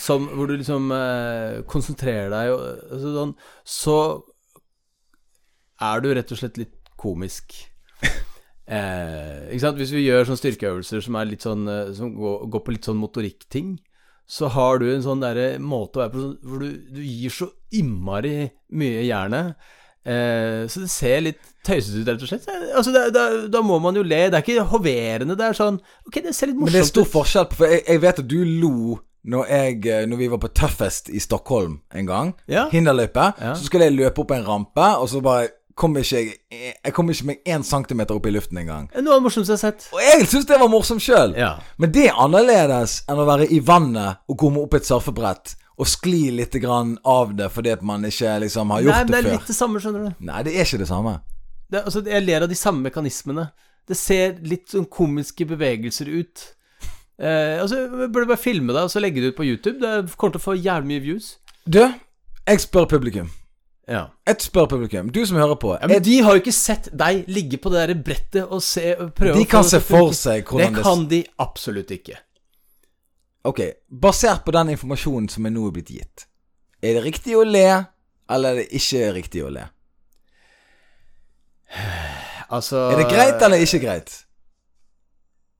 som, hvor du liksom eh, konsentrerer deg og, sånn, så er du rett og slett litt komisk. (laughs) Eh, ikke sant? Hvis vi gjør sånne styrkeøvelser som, er litt sånn, eh, som går, går på litt sånn motorikkting, så har du en sånn derre måte å være på hvor du, du gir så innmari mye jernet. Eh, så det ser litt tøysete ut, rett og slett. Altså, da, da, da må man jo le. Det er ikke hoverende. Det er sånn Ok, det ser litt Men det er stor forskjell på For jeg, jeg vet at du lo når, jeg, eh, når vi var på Tøffest i Stockholm en gang. Ja. Hinderløype. Ja. Så skulle jeg løpe opp en rampe, og så bare kom ikke jeg Jeg kom ikke meg én centimeter opp i luften engang. Noe av det morsomste jeg har sett. Og jeg syns det var morsomt sjøl. Ja. Men det er annerledes enn å være i vannet og komme opp et surfebrett og skli litt grann av det fordi at man ikke liksom har gjort Nei, men det det er litt det samme, skjønner du. Nei, det er ikke det samme. Det, altså, jeg ler av de samme mekanismene. Det ser litt sånn komiske bevegelser ut. Eh, altså, burde bare filme det og så legge det ut på YouTube. Det kommer til å få jævlig mye views. Du, jeg spør publikum. Ja. Jeg spør publikum. Du som hører på. ja men de har jo ikke sett deg ligge på det der brettet og se prøve de å kan det se for seg hvordan Det det kan de absolutt ikke. Ok, basert på den informasjonen som er nå blitt gitt, er det riktig å le, eller er det ikke riktig å le? (sighs) Altså Er det greit eller ikke greit?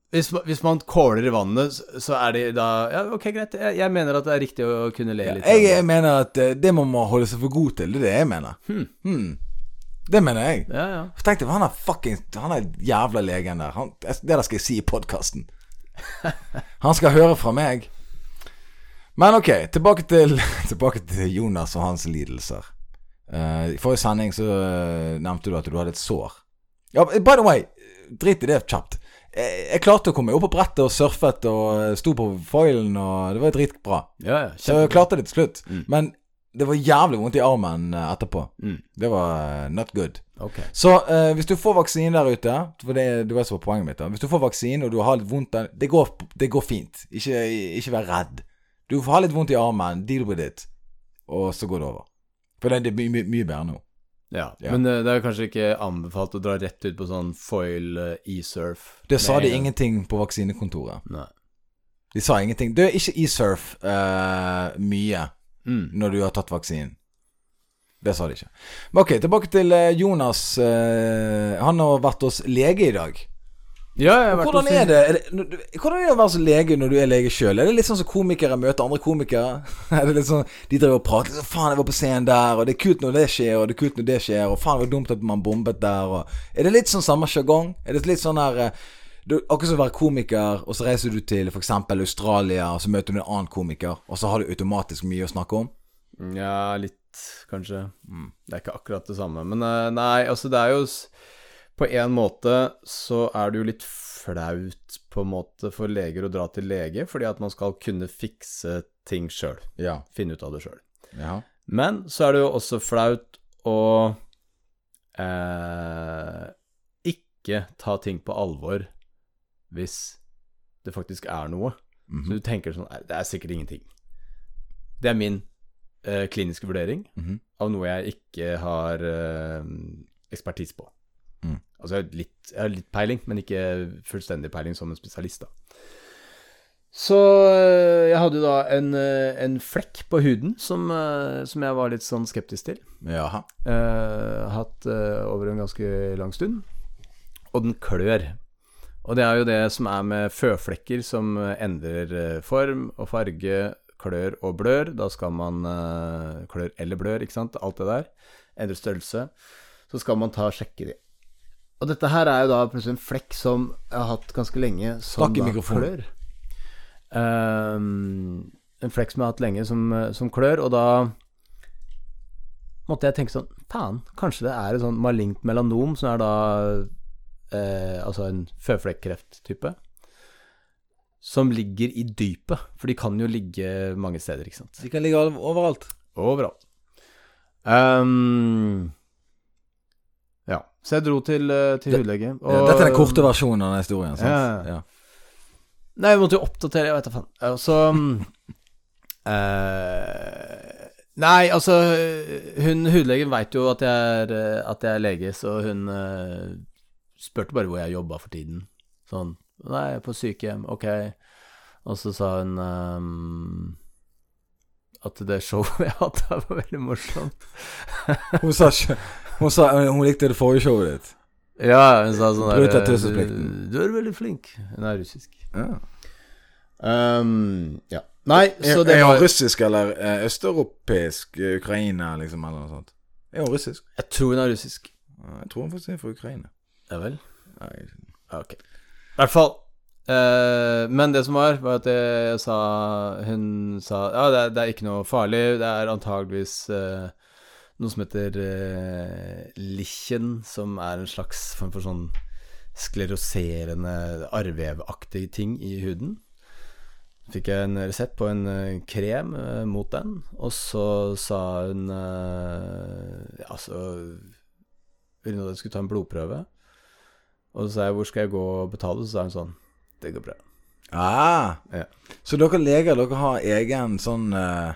Hvis, hvis man kåler i vannet, så- er det da Ja, ok, greit. Jeg, jeg mener at det er riktig å kunne le litt. Jeg, jeg mener at eh, det må man holde seg for god til. Det er det jeg mener. Hmm. Det mener jeg. Ja, ja. Tenk deg, han er fucking Han er jævla legen der. Han, det der skal jeg si i podkasten. (laughs) Han skal høre fra meg. Men ok, tilbake til, (laughs) tilbake til Jonas og hans lidelser. Eh, I forrige sending så uh, nevnte du at du hadde et sår. Ja, by the way, drit i det kjapt. Jeg, jeg klarte å komme opp på brettet og surfet og eh, sto på foilen, og det var dritbra. ja, ja Så jeg klarte det til slutt. Mm. Men det var jævlig vondt i armen eh, etterpå. Mm. Det var eh, not good. Okay. Så uh, hvis du får vaksine der ute For det, det var så som poenget mitt. da Hvis du får vaksine og du har litt vondt det, går, det går fint. Ikke, ikke vær redd. Du får ha litt vondt i armen, deal with it, og så går det over. For det, det er mye, mye, bedre nå. Ja. Ja. Men det er kanskje ikke anbefalt å dra rett ut på sånn foil e-surf. Det sa de en ingenting på vaksinekontoret. Nei. De sa ingenting. Du, ikke e-surf uh, mye Mm. når du har tatt vaksinen. Det sa de ikke. Men ok, tilbake til eh, Jonas. eh, han har vært hos lege i dag. Ja, jeg har vært Hvordan hos- er det, er det Hvordan er det å være så lege når du er lege sjøl? Er det litt sånn som komikere møter andre komikere? (laughs) Er det litt sånn De driver og prater liksom, 'Faen, jeg var på scenen der', og 'det er kult når det skjer', og 'det er kult når det skjer', og 'faen, det var dumt at man bombet der', og Er det litt sånn samme sjargong? Er det litt sånn her eh, du, Akkurat som å være komiker, og så reiser du til f.eks. Australia, og så møter du en annen komiker, og så har du automatisk mye å snakke om? Ja, litt, kanskje. Mm. Det er ikke akkurat det samme. Men eh, nei, altså, det er jo På en måte så er det jo litt flaut på en måte for leger å dra til lege, fordi at man skal kunne fikse ting sjøl. Ja. Finne ut av det sjøl. ja. Men så er det jo også flaut å eh, ikke ta ting på alvor hvis det faktisk er noe. Mhm. Så du tenker sånn Det er sikkert ingenting. Det er min uh, kliniske vurdering Mhm. av noe jeg ikke har uh, ekspertise på. Mm. Altså jeg har, litt, jeg har litt peiling, men ikke fullstendig peiling som en spesialist, da. Så eh, jeg hadde jo da en, en flekk på huden som, som jeg var litt sånn skeptisk til. Jaha. Eh, hatt eh, over en ganske lang stund. Og den klør. Og det er jo det som er med føflekker som endrer eh, form og farge, klør og blør. Da skal man eh, Klør eller blør, ikke sant. Alt det der. Endre størrelse. Så skal man ta og sjekke de. Og dette her er jo da plutselig en flekk som jeg har hatt ganske lenge, som da klør. Ehm, en flekk som jeg har hatt lenge, som, som klør, og da måtte jeg tenke sånn Faen, kanskje det er et sånn malignt melanom, som er da eh, Altså en føflekkreft-type. Som ligger i dypet. For de kan jo ligge mange steder, ikke sant. De kan ligge overalt. Overalt. Um, ja. Så jeg dro til, eh, til hudlege. Ja, dette er den korte versjonen av den historien. Sant? Ja. Ja. Nei, vi måtte jo oppdatere, jeg veit da faen. Og så mm, eh, Nei, altså Hun hudlegen veit jo at jeg, er, eh, at jeg er lege, så hun spurte bare hvor jeg jobba for tiden. Sånn Nei, på sykehjem. Ok. Og så sa hun um, at det showet (laughs) jeg hadde, var veldig morsomt. (laughs) Hun sa Hun sa hun likte det forrige showet ditt. Ja, hun sa sånn der. Du, du er veldig flink. Hun er russisk. Ja. Um, ja. Nei, så det er var hun russisk eller eh, østeuropeisk? eh, Ukraina, liksom, eller noe sånt? Er hun russisk? Jeg tror hun er russisk. Jeg tror hun faktisk er fra Ukraina. Ja vel? Nei, Ok. I hvert fall. Eh, men det som var, var at jeg sa Hun sa ja, det er, det er ikke noe farlig. Det er antageligvis eh, noe som heter uh, lichen, som er en slags form for sånn skleroserende, arrvevaktig ting i huden. Fikk jeg en resept på en eh, krem eh, mot den, og så sa hun eh, Ja, så ville hun at jeg skulle ta en blodprøve. Og så sa jeg 'hvor skal jeg gå og betale?' Så sa hun sånn 'det går bra'. Ah, Ja. Så dere leger dere har egen sånn uh,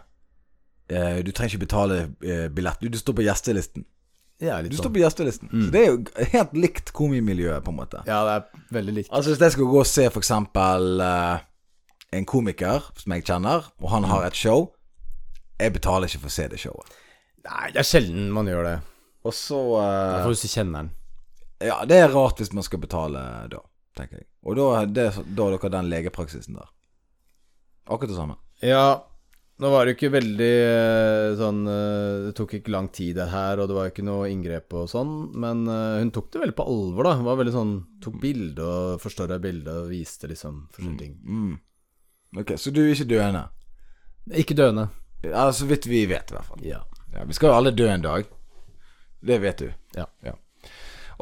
uh, Du trenger ikke betale uh, billett. Du, du står på gjestelisten. Ja, litt Du sånn. står på gjestelisten. Mm. Så det er jo helt likt komimiljøet, på en måte. Ja, det er veldig likt. Altså Hvis jeg skal gå og se for eksempel eh, en komiker som jeg kjenner, og han har et show Jeg betaler ikke for å se det showet. Nei, det er sjelden man gjør det. Og så uh, hvis du kjenner den. Ja, det er rart hvis man skal betale da, tenker jeg. Og da, det, da har dere den legepraksisen der. Akkurat det samme. Ja, nå var det jo ikke veldig eh, sånn eh, Det tok ikke lang tid, det her, og det var ikke noe inngrep og sånn, men eh, hun tok det veldig på alvor, da. Hun var veldig sånn Tok bilde og forstørra bilde og viste liksom forskjellige ting. Mm. Ok, så du er ikke døende? Ikke døende. Ja, så vidt vi vet, i hvert fall. Ja. Ja, vi skal jo alle dø en dag. Det vet du. Ja. Ja.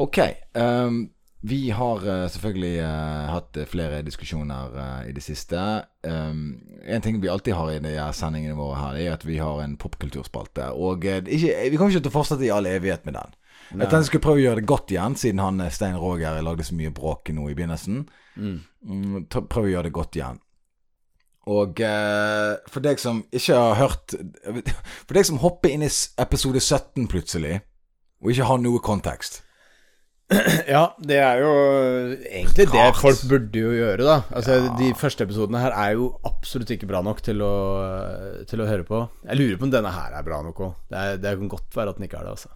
Ok. Um, vi har uh, selvfølgelig uh, hatt flere diskusjoner uh, i det siste. Um, en ting vi alltid har i de her sendingene våre her, er at vi har en popkulturspalte. Og ikke, vi kommer ikke til å fortsette i all evighet med den. Jeg tenkte jeg skulle prøve å gjøre det godt igjen, siden han Stein Roger lagde så mye bråk nå i begynnelsen. Mm, ta- prøv å gjøre det godt igjen. Og for deg som ikke har hørt For deg som hopper inn i episode 17 plutselig, og ikke har noe kontekst Ja, det er jo egentlig det folk burde jo gjøre, da. Altså, Ja. De første episodene her er jo absolutt ikke bra nok til å, til å høre på. Jeg lurer på om denne her er bra nok òg. Det, er- det kan godt være at den ikke er det, altså.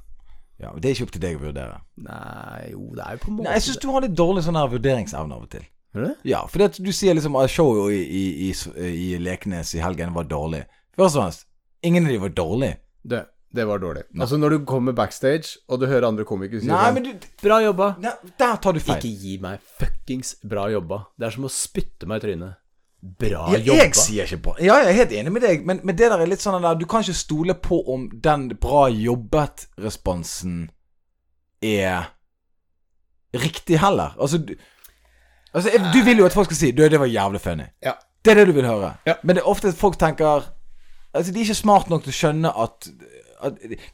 Ja, Det er ikke opp til deg å vurdere. Nei, jo, det er jo på en måte Nei, Jeg syns du har litt dårlig sånn her vurderingsevne av og til. det. Det? Ja, fordi at du sier liksom at showet i, i, i, i Leknes i helgen var dårlig. Først og fremst, ingen av de var dårlige. Det, det var dårlig. Altså, når du kommer backstage, og du hører andre komikere si Nei, sånn men du Bra jobba. Nei, Der tar du feil. Ikke gi meg fuckings bra jobba. Det er som å spytte meg i trynet. Bra Ja, jobba. jeg sier ikke bra. Ja, jeg er helt enig med deg, men, men det der er litt sånn der Du kan ikke stole på om den bra jobbet-responsen er riktig heller. Altså, du, altså jeg- du vil jo at folk skal si Du, det var jævlig funny. Ja. Det er det du vil høre. Ja. Men det er ofte at folk tenker Altså, de er ikke smart nok til å skjønne at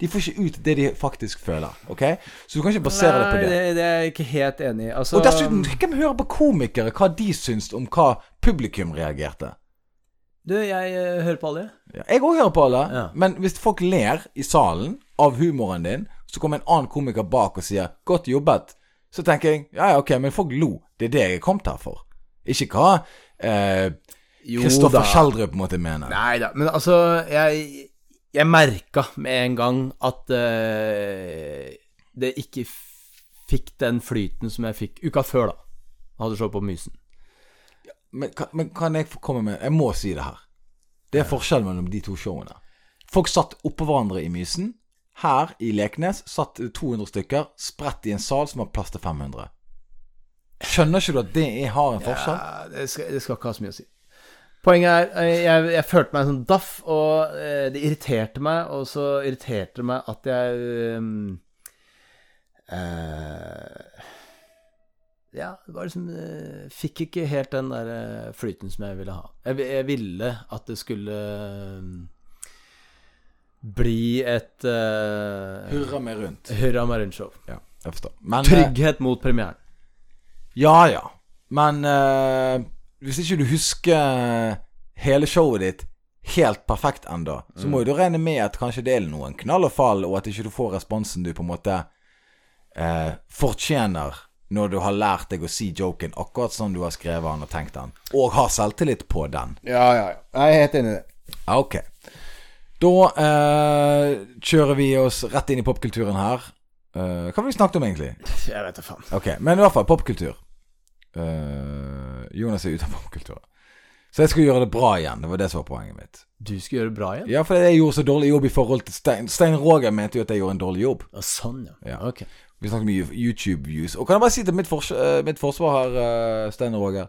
De får ikke ut det de faktisk føler. Ok? Så du kan ikke basere det på det. det, det er jeg ikke helt enig i. Altså, Og dessuten, hvem hører på komikere hva de syns om hva publikum reagerte? Du, jeg eh, hører på alle. Ja, jeg òg hører på alle, Ja. men hvis folk ler i salen av humoren din, så kommer en annen komiker bak og sier 'godt jobbet', så tenker jeg ja, ja, ok, men folk lo. Det er det jeg er kommet her for. Ikke hva eh, Kristoffer Kjeldrup Schjelderup måtte mene. Nei da, men altså Jeg, jeg merka med en gang at uh, det ikke fikk den flyten som jeg fikk uka før, da. Hadde show på Mysen. Men, kan- men kan jeg få komme med Jeg må si det her. Det er forskjell mellom de to showene. Folk satt oppå hverandre i Mysen. Her i Leknes satt 200 stykker spredt i en sal som har plass til 500. Skjønner ikke du at det er, har en forskjell? Ja, det, skal, det skal ikke ha så mye å si. Poenget er, eh, jeg, jeg følte meg sånn daff, og eh, det irriterte meg. Og så irriterte det meg at jeg um, eh, Ja, det var liksom eh, Fikk ikke helt den der flyten som jeg ville ha. Jeg, jeg ville at det skulle um, bli et uh, Hurra meg rundt. Hurra meg rundt-show. Ja, jeg forstår. Men, Trygghet mot premieren. Ja, ja. Men hvis ikke du husker hele showet ditt helt perfekt ennå, så må jo du regne med at kanskje det er noen knall og fall, og at ikke du får responsen du på en måte eh, fortjener når du har lært deg å si joken akkurat som du har skrevet den og tenkt den, og har selvtillit på den. Ja, ja, ja. Jeg er helt enig i det. Ok. Da eh, kjører vi oss rett inn i popkulturen her. Eh, hva har vi snakket om, egentlig? Jeg vet da faen. Ok, men i hvert fall popkultur. Eh, Jonas er ute av popkulturen. Så jeg skulle gjøre det bra igjen. Det var det som var poenget mitt. Du skulle gjøre det bra igjen? Ja, for jeg gjorde så dårlig jobb i forhold til Stein. Stein Roger mente jo at jeg gjorde en dårlig jobb. Ja, sånn, ja. Ja. Ok. Vi snakket mye YouTube-views. Og kan jeg bare si til mitt, fors eh, mitt forsvar her, eh, Stein Roger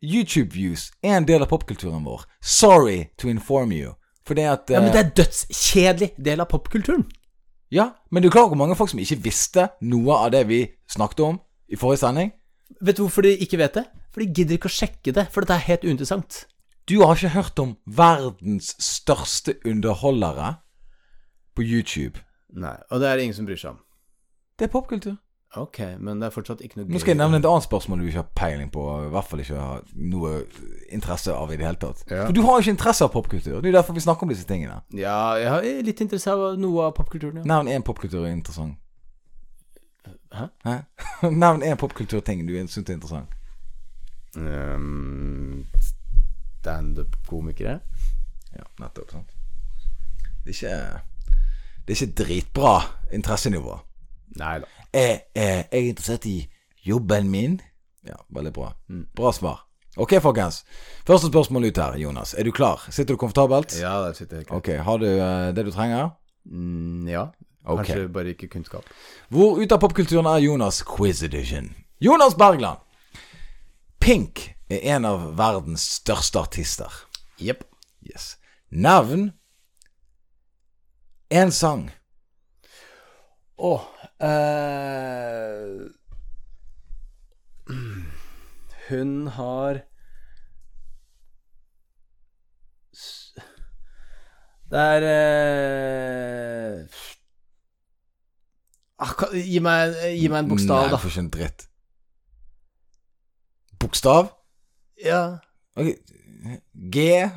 YouTube-views er en del av popkulturen vår. Sorry to inform you. For det at Ja, men eh, det er dødskjedelig del av popkulturen. Ja, men du er klar over hvor mange folk som ikke visste noe av det vi snakket om i forrige sending? Vet du hvorfor de ikke vet det? For de gidder ikke å sjekke det, for dette er helt uinteressant. Du har ikke hørt om verdens største underholdere på YouTube. Nei, og det er det ingen som bryr seg om. Det er popkultur. Ok, men det er fortsatt ikke noe gøy. Nå skal jeg nevne et annet spørsmål du ikke har peiling på, og i hvert fall ikke har noe interesse av i det hele tatt. Ja. For du har jo ikke interesse av popkultur. Det er jo derfor vi snakker om disse tingene. Ja, jeg har litt interesse av noe av popkulturen, ja. Nevn én popkultur er interessant. Hæ? Hæ? (laughs) Nevn én popkulturting du syns er interessant. Um, Standup-komikere. Ja, nettopp. sant Det er ikke Det er ikke dritbra interessenivå. Nei da. Jeg, jeg, jeg er interessert i jobben min. Ja, veldig bra. Mm. Bra svar. Ok, folkens. Første spørsmål ut her, Jonas. Er du klar? Sitter du komfortabelt? Ja, jeg sitter jeg ikke. Ok, Har du uh, det du trenger? Mm, ja. Ok. okay. bare ikke kunnskap. Hvor ute av popkulturen er Jonas Quiz Edition? Jonas Bergland. Pink er en av verdens største artister. Jepp. Yes. Navn En sang. Å eh, Hun har Det er ah, gi, meg, gi meg en bokstav, Nei, da. du får ikke en dritt. Bokstav? Ja. Ok, G (laughs)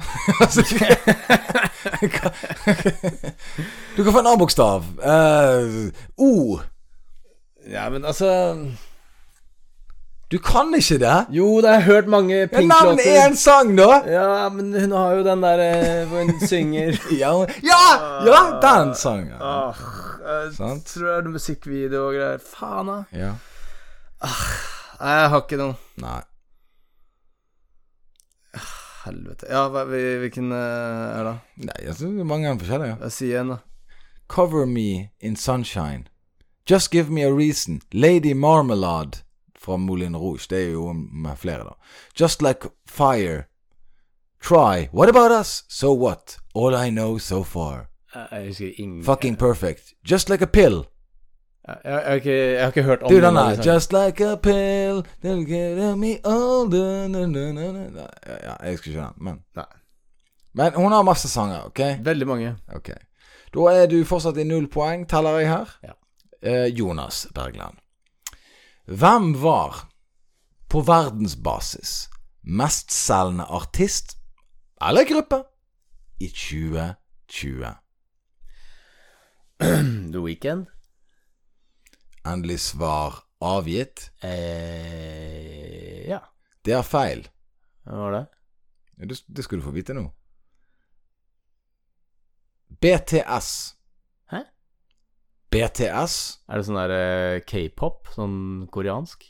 Du kan få en annen bokstav. Uh, o. ja, men altså Du kan ikke det? Jo, det har jeg hørt mange Ja, Navn Pink-låter. én sang, da! Ja, men hun har jo den der hvor hun (laughs) synger Ja, ja, ja den sangen. Ah, jeg Sant. tror det er musikkvideo og greier. Faen, da. Ja. Ah, jeg har ikke noen. Nei. Helvete. Ja, hva, hvilken eh, er det? Nei, jeg synes det er mange forskjellige. Jeg sier en, da. Cover me in sunshine. Just give me a reason. Lady Marmalade fra Moulin Rouge. Det er jo med flere, da. Just like fire. Try. What about us? So what? All I know so far. Jeg husker ingen Fucking perfect. Just like a pill. Jeg, jeg, jeg, har ikke, jeg har ikke hørt om Du, den sangene. Just like a pill. They'll get me older. Na, na, na, na. Ja, ja, jeg husker ikke den, men Nei. Men hun har masse sanger, OK? Veldig mange. Ok. Da er du fortsatt i null poeng, teller jeg her. Ja. Eh, Jonas Bergland. Hvem var, på verdensbasis, mestselgende artist eller gruppe i 2020? The Weekend. Endelig svar avgitt. Eh, ja. Det er feil. Hva var det? Ja, Det, det skal du få vite nå. BTS. Hæ? BTS Er det sånn der eh, k-pop? Sånn koreansk?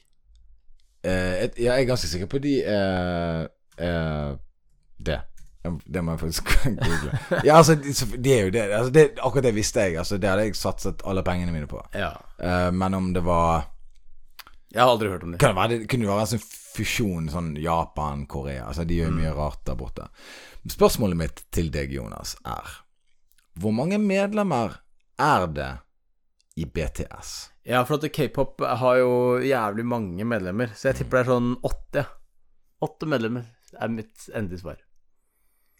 Eh, et, jeg er ganske sikker på de eh, eh, Det. Det må jeg faktisk (laughs) google. Ja, altså, det de er jo det. Altså, det. Akkurat det visste jeg. Altså, det hadde jeg satset alle pengene mine på. Ja. Uh, men om det var Jeg har aldri hørt om det. Kan det være det kunne være en sånn fusjon sånn Japan-Korea. Altså, de gjør mm. mye rart der borte. Spørsmålet mitt til deg, Jonas, er Hvor mange medlemmer er det i BTS? Ja, for at k-pop har jo jævlig mange medlemmer, så jeg tipper det er sånn åtte. Åtte medlemmer er mitt endelige svar.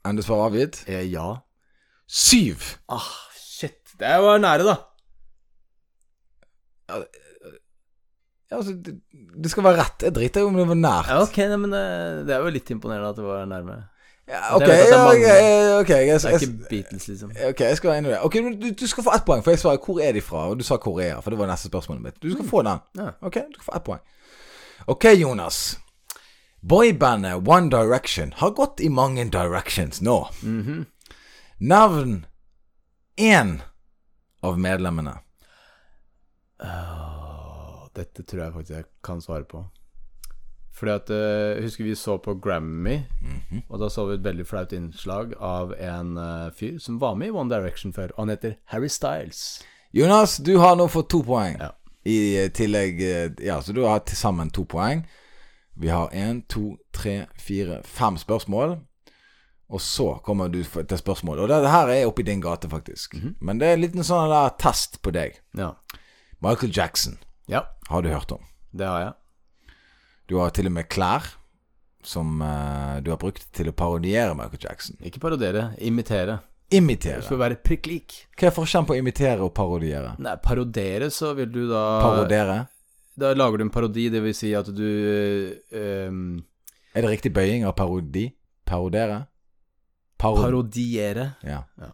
Endelig svar avgitt? Eh, ja. Syv! Ah, shit. Det var nære, da. Ja, altså, det, det skal være rett. Jeg driter jo om det var nært. Ja, ok, nei, men eh, det er jo litt imponerende at det var nærme. Ja, ok, jeg det ja, okay ok, jeg, Det er ikke Beatles, liksom. ok, jeg skal være enig i det. Ok, du, du skal få ett poeng, for jeg svarer hvor er de fra, og du sa Korea, for det var neste spørsmålet mitt. Du skal få den. Ja. Ok, du skal få ett poeng. Ok, Jonas. Boybandet One Direction har gått i mange directions nå. Mhm. Navn én av medlemmene. Åh, dette tror jeg faktisk jeg kan svare på. Fordi at uh, husker vi så på Grammy, og da så vi et veldig flaut innslag av en uh, fyr som var med i One Direction før. Og han heter Harry Styles. Jonas, du har nå fått to poeng. Ja. I eh, tillegg Ja, så du har til sammen to poeng. Vi har én, to, tre, fire, fem spørsmål. Og så kommer du til spørsmål. Og det, her er oppi din gate, faktisk. Men det er en liten sånn der test på deg. Ja. Michael Jackson ja, har du hørt om. det har jeg. Du har til og med klær som uh, du har brukt til å parodiere Michael Jackson. Ikke parodiere, imitere. Imitere. Du skal være prikk lik. Hva er forskjellen på å imitere og parodiere? Nei, parodere, så vil du da Parodere? Da lager du en parodi, det vil si at du ehm, Er det riktig bøying av parodi? Parodere? Parod Parodiere. ja. Ja.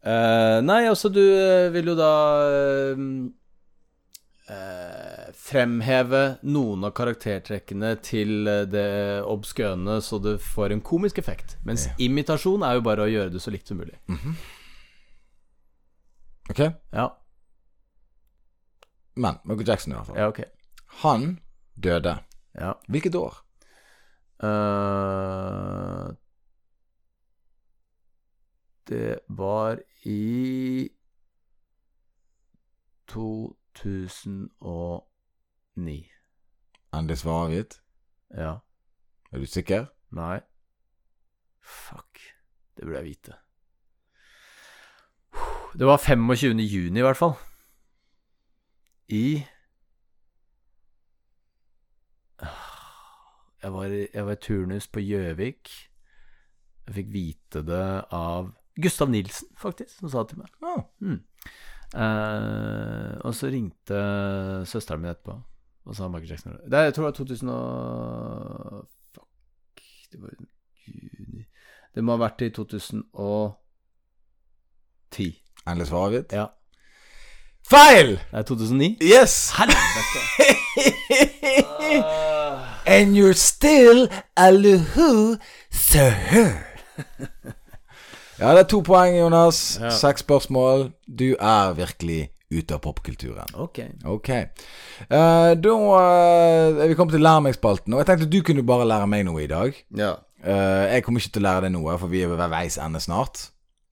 Eh, nei, altså du eh, vil jo da eh, uh, fremheve noen av karaktertrekkene til det obskøne, så det får en komisk effekt. Mens Ja. imitasjon er jo bare å gjøre det så likt som mulig. Ok? Ja. Men Michael Jackson, i hvert fall. Ja, ok. Han døde. Ja. Hvilket år? Eh, det var i 2009. Endelig svar avgitt? Ja. Er du sikker? Nei. Fuck. Det burde jeg vite. Det var 25. juni, i hvert fall. I (sighs) Jeg var, jeg var i turnus på Gjøvik. Jeg fikk vite det av Gustav Nilsen, faktisk, som sa det til meg. Oh. Mm. Eh, og så ringte søsteren min etterpå og sa Michael Jackson Det Jeg tror det var 2000 og Fuck Det var juni Det må ha vært i 2010. Endelig svar avgitt? Ja. Feil! Det er 2009? Yes! Helvete! (laughs) And you're still a luhu, sir. ja, det er to poeng, Jonas. Ja. Seks spørsmål. Du er virkelig ute av popkulturen. ok. okay. Uh, da uh, er vi kommet til Lær meg-spalten. Og jeg tenkte du kunne bare lære meg noe i dag. Ja. Uh, jeg kommer ikke til å lære deg noe, for vi er ved veis ende snart.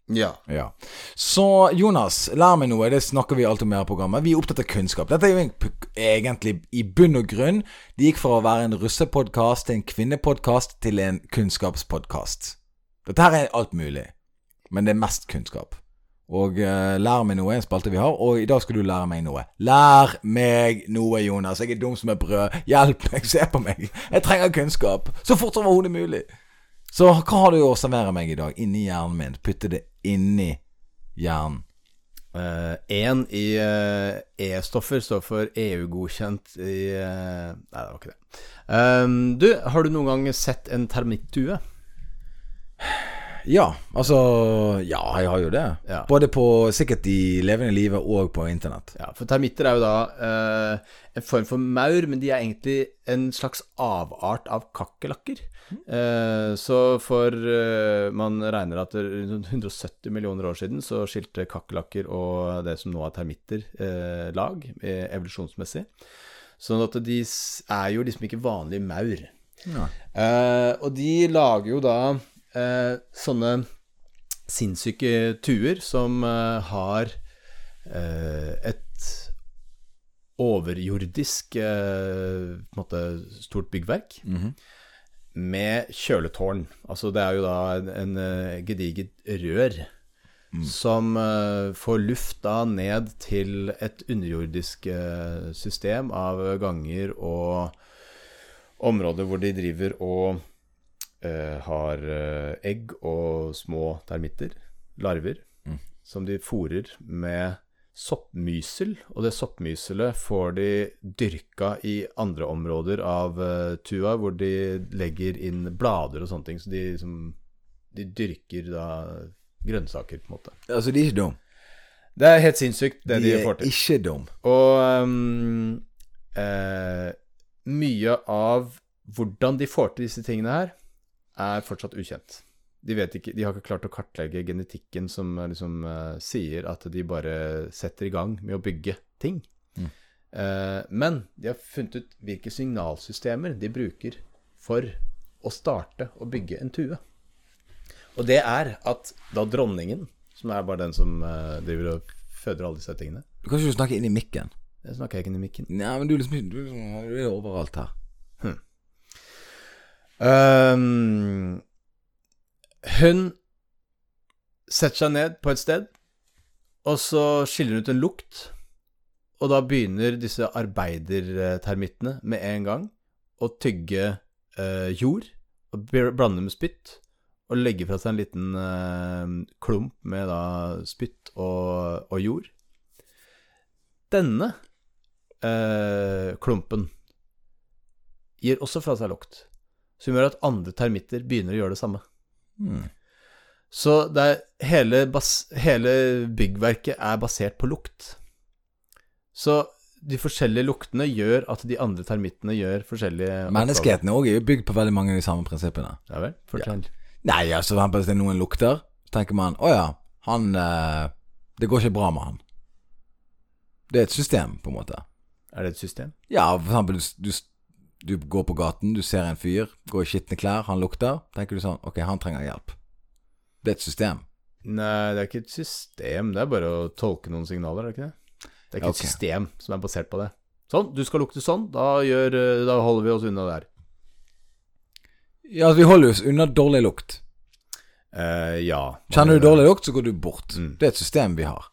Ja. Ja. Så Jonas, lær meg noe. Det snakker vi alltid om i programmet. Vi er opptatt av kunnskap. Dette er jo egentlig i bunn og grunn Det gikk fra å være en russepodkast til en kvinnepodkast til en kunnskapspodkast. Dette her er alt mulig, men det er mest kunnskap. Og uh, lær meg noe er en spalte vi har, og i dag skal du lære meg noe. Lær meg noe, Jonas. Jeg er dum som et brød. Hjelp meg, se på meg. Jeg trenger kunnskap. Så fort som overhodet mulig. Så hva har du å servere meg i dag? Inni hjernen min. Putte det inni hjernen. Én i uh, E-stoffer står for EU-godkjent i uh, Nei, det var ikke det. Um, du, har du noen gang sett en termittue? Ja, altså Ja, jeg har jo det. Ja. Både på sikkert i levende livet og på internett. Ja, for termitter er jo da eh, en form for maur, men de er egentlig en slags avart av kakerlakker. Eh, så for eh, Man regner at rundt 170 millioner år siden så skilte kakerlakker og det som nå er termitter, eh, lag eh, evolusjonsmessig. Sånn at de er jo liksom ikke vanlige maur. Ja. Eh, og de lager jo da eh, sånne sinnssyke tuer som eh, har eh, et overjordisk eh, måte stort byggverk Mhm. med kjøletårn. Altså det er jo da en, en eh, gediget rør som eh, får luft da ned til et underjordisk system av ganger og områder hvor de driver og har eh, egg og små termitter, larver, Mm. som de fòrer med soppmysel. Og det soppmyselet får de dyrka i andre områder av eh, tua, hvor de legger inn blader og sånne ting. Så de, som, de dyrker da grønnsaker, på en måte. Altså, de er ikke dum. Det er helt sinnssykt, det de, de får er til. ikke dum. Og um, eh, mye av hvordan de får til disse tingene her, er fortsatt ukjent. De, vet ikke, de har ikke klart å kartlegge genetikken som eh, liksom uh, sier at de bare setter i gang med å bygge ting. Mm. Uh, men de har funnet ut hvilke signalsystemer de bruker for å starte å bygge en tue. Og det er at da dronningen, som er bare den som uh, driver og føder alle disse tingene Du kan ikke snakke inn i mikken. Jeg snakker ikke inn i mikken. Nei, men du liksom Du liksom, du er overalt her. Ehm, hun setter seg ned på et sted, og så skiller hun ut en lukt. Og da begynner disse arbeidertermittene med en gang å tygge eh, jord, og blande med spytt, og legge fra seg en liten eh, klump med da spytt og, og jord. Denne eh, klumpen gir også fra seg lukt, som gjør at andre termitter begynner å gjøre det samme. Mm. Så det er, hele, bas, hele byggverket er basert på lukt. Så de forskjellige luktene gjør at de andre termittene gjør forskjellige. Menneskeheten òg er jo bygd på veldig mange av de samme prinsippene. Ja vel, fortell. Nei, altså hvis det er noen lukter, så tenker man å ja, han eh, Det går ikke bra med han. Det er et system, på en måte. Er det et system? Ja, for eksempel, du, du, du går på gaten, du ser en fyr, går i skitne klær, han lukter. Tenker du sånn Ok, han trenger hjelp. Det er et system. Nei, det er ikke et system. Det er bare å tolke noen signaler, er det ikke det? Det er ikke okay. et system som er basert på det. Sånn, du skal lukte sånn, da, gjør, eh, da holder vi oss unna der. Ja, altså, vi holder oss unna dårlig lukt. Uh, ja. Kjenner du dårlig lukt, så går du bort. Mm. Det er et system vi har.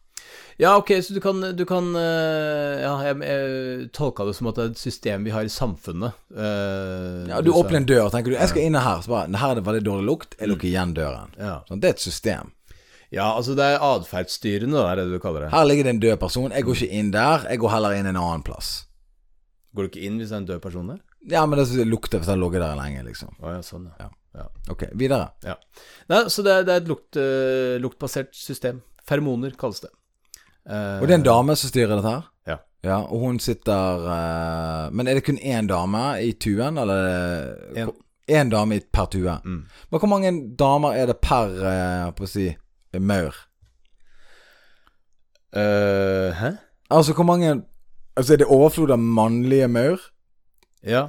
Ja, ok, så du kan, du kan eh, Ja, jeg, jeg tolka det som at det er et system vi har i samfunnet. Uh, Ja, Du du åpner en dør tenker du, jeg skal inn her. Så bare, her er det veldig dårlig lukt. Jeg lukker igjen døren. Ja. Sånn, det er et system. ja, altså det er atferdsstyrende, det er det du kaller det. Her ligger det en død person. Jeg går ikke inn der. Jeg går heller inn en annen plass. Går du ikke inn hvis det er en død person der? Ja, men det lukter hvis jeg har ligget der lenge, liksom. Å ja, sånn, ja. ja. Ok, videre. ja. Nei, så det det er et lukt, uh, luktbasert system. Feromoner kalles det. Eh, Og det er en dame som styrer dette her? Ja. Ja, Og hun sitter uh, Men er det kun én dame i tuen, eller er En. Én dame per tue? Mm. Men hvor mange damer er det per uh, på å si maur? Uh, hæ? Altså, hvor mange Altså, er det overflod av mannlige maur? Ja.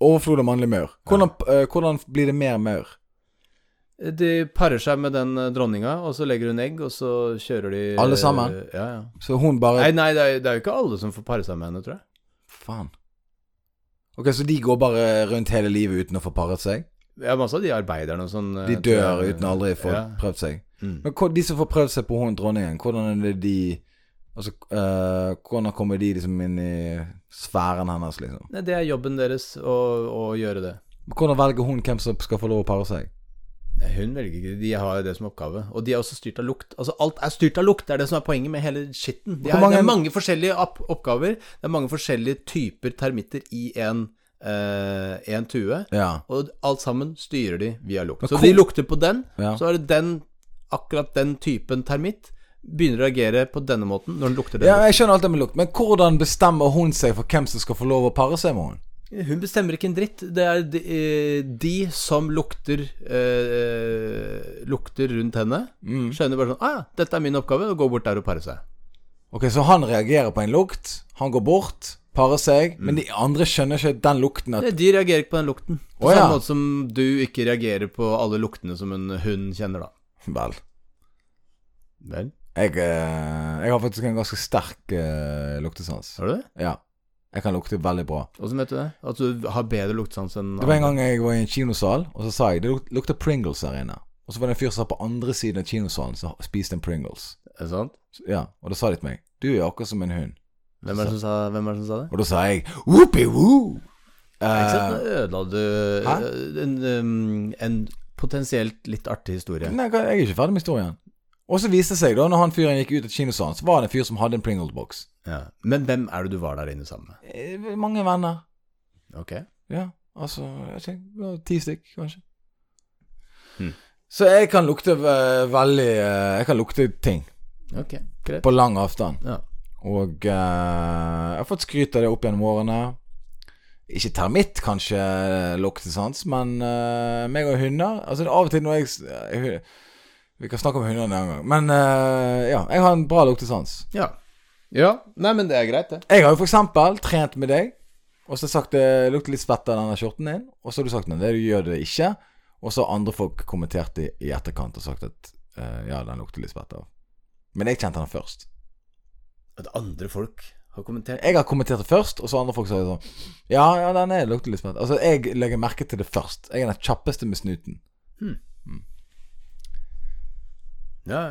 Overflod av mannlige maur. Hvordan, eh, hvordan blir det mer maur? De parer seg med den eh, dronninga, og så legger hun egg, og så kjører de Alle sammen? eh, Ja, ja. Så hun bare Nei, nei det, er, det er jo ikke alle som får pare seg med henne, tror jeg. Faen. Ok, så de går bare rundt hele livet uten å få paret seg? Ja, masse av de arbeiderne og sånn. eh, De dør jeg- uten aldri å få ja. prøvd seg? Mm. Men de som får prøvd seg på hun dronningen, hvordan er det de Altså, eh, hvordan kommer de liksom inn i sfæren hennes, liksom? Nei, det er jobben deres å, å gjøre det. Hvordan velger hun hvem som skal få lov å pare seg? Hun velger ikke, de har det som oppgave. Og de er også styrt av lukt. Altså, alt er styrt av lukt, det er det som er poenget med hele skitten. De er, mange- Det er mange forskjellige opp oppgaver, det er mange forskjellige typer termitter i en, eh, en tue. Ja. Og alt sammen styrer de via lukt. Så de lukter på den, Ja. så er det den, akkurat den typen termitt, begynner å reagere på denne måten når den lukter den. ja, jeg skjønner alt det med lukt, men hvordan bestemmer hun seg for hvem som skal få lov å pare seg med henne? Hun bestemmer ikke en dritt. Det er de, eh, de som lukter eh, Lukter rundt henne, Mm. skjønner bare sånn ah, ja, 'Dette er min oppgave', og går bort der og parer seg. Ok, så han reagerer på en lukt, han går bort, parer seg, men de andre skjønner ikke den lukten at Nei, De reagerer ikke på den lukten. På oh, samme ja. måte som du ikke reagerer på alle luktene som en hund kjenner, da. Vel. Vel, Jeg, eh, jeg har faktisk en ganske sterk eh, luktesans. har du det? Ja. Jeg kan lukte veldig bra. Åssen vet du det? At du har bedre luktesans enn Det var en gang jeg var i en kinosal, og så sa jeg det luk- lukter Pringles her inne. Og så var det en fyr som satt på andre siden av kinosalen som spiste en Pringles. Er det sant? Så, ja, Og da sa de til meg Du er akkurat som en hund. Hvem er det som sa, hvem er det, som sa det? Og da sa jeg whoopie-woo! Sant? Eh, ødela du Hæ? eh, en, um, en potensielt litt artig historie. nei, jeg er ikke ferdig med historien. Og så viste det seg, da når han fyren gikk ut av kinosalen, så var det en fyr som hadde en Pringle-boks. Ja. Men hvem er det du var der inne sammen med? Eh, Mange venner. Ok. Ja, altså jeg vet ikke, det var Ti stykk, kanskje. Hmm. Så jeg kan lukte eh, veldig eh, Jeg kan lukte ting Ok, greit. på lang avstand. Ja. Og eh, jeg har fått skryt av det opp gjennom årene. Ikke termitt, kanskje, luktesans, men uh, meg og hunder Altså det er av og til når jeg, jeg Vi kan snakke om hunder en annen gang. Men uh, ja, jeg har en bra luktesans. ja. Ja, nei, men det er greit, det. Jeg har jo for eksempel trent med deg, og så sagt det lukter litt svett av denne skjorten din, og så har du sagt nei, det du gjør det ikke. Og så har andre folk kommentert det i etterkant og sagt at uh, ja, den lukter litt svett av. Men jeg kjente den først. At andre folk har kommentert Jeg har kommentert det først, og så har andre folk sagt sånn Ja, ja, den er, lukter litt svett. Altså, jeg legger merke til det først. Jeg er den kjappeste med snuten. Ja, ja.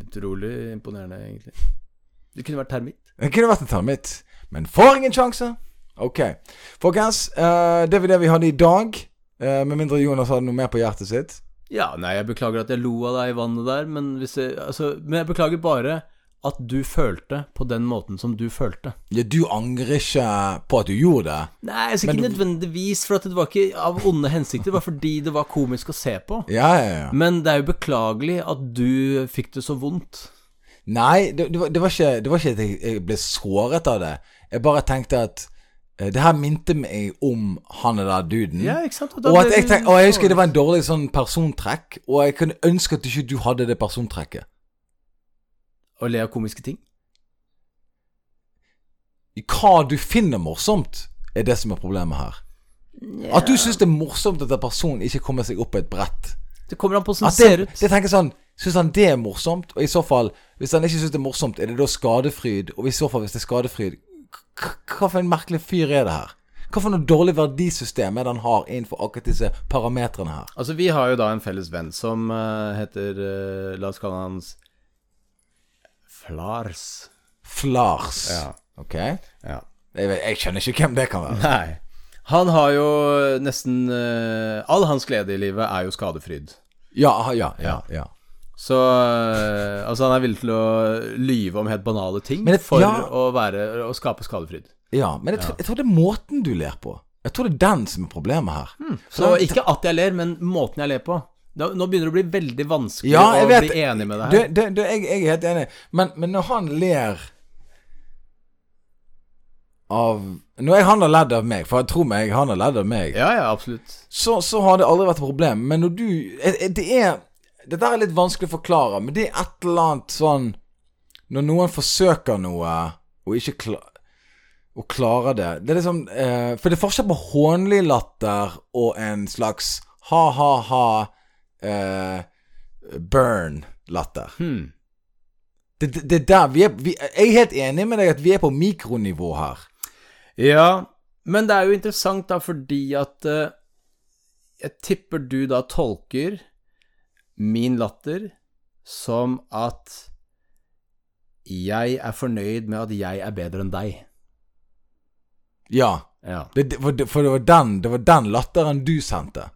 Utrolig imponerende, egentlig. Det kunne vært termitt. Det kunne vært en termitt, men får ingen sjanse. Ok. Folkens, uh, det var det vi hadde i dag. Uh, med mindre Jonas hadde noe mer på hjertet sitt. Ja, nei, jeg beklager at jeg lo av deg i vannet der, men, hvis jeg, altså, men jeg beklager bare at du følte på den måten som du følte. Ja, du angrer ikke på at du gjorde det. Nei, altså ikke du- nødvendigvis, for at det var ikke av onde hensikter, det var fordi det var komisk å se på. Ja, ja, ja. Men det er jo beklagelig at du fikk det så vondt. Nei, det, det, var, det, var ikke, det var ikke at jeg, ble såret av det. Jeg bare tenkte at eh, det her minte meg om han der duden. Ja, ikke sant? Og, og, jeg tenk, og jeg husker det var en dårlig sånn persontrekk, og jeg kunne ønske at ikke du hadde det persontrekket. Å le av komiske ting? i hva du finner morsomt, er det som er problemet her. At du syns det er morsomt at en person ikke kommer seg opp på et brett. Det kommer an på hvordan det ser ut. det tenker sånn Syns han det er morsomt? Og i så fall, hvis han ikke syns det er morsomt, er det da skadefryd? Og i så fall, hvis det er skadefryd, hva for en merkelig fyr er det her? Hva for noe dårlig verdisystem er det han har innenfor akkurat disse parametrene her? Altså, vi har jo da en felles venn som uh, heter uh, La oss kalle han s- Flars. Flars. Ja. Ok? Ja. Jeg, vet, jeg skjønner ikke hvem det kan være. Nei. Han har jo nesten uh, All hans glede i livet er jo skadefryd. Ja, ja, ja. ja. Så uh, Altså, han er villig til å lyve om helt banale ting det- for ja. å, være, å skape skadefryd. ja men jeg, tror- jeg tror det er måten du ler på. Jeg tror det er den som er problemet her. Hmm. Så ikke at jeg ler, men måten jeg ler på. Nå begynner det å bli veldig vanskelig Ja, å vet bli enig med det Du, her. du, du, jeg, jeg er helt enig, men, men når han ler av Når jeg, han har ledd av meg, for jeg tror meg, han har ledd av meg, Ja, ja, absolutt. så, så har det aldri vært et problem. Men når du Det er Dette er litt vanskelig å forklare, men det er et eller annet sånn Når noen forsøker noe, og ikke klar, og klarer det Det er liksom eh, For det er forskjell på hånlig latter og en slags ha-ha-ha eh, burn-latter. Hmm. Det, det, det er der vi er vi, Jeg er helt enig med deg at vi er på mikronivå her. Ja, men det er jo interessant da, fordi at uh, Jeg tipper du da tolker min latter som at jeg er fornøyd med at jeg er bedre enn deg. Ja. Ja. Det, for, for det var den Det var den latteren du sendte.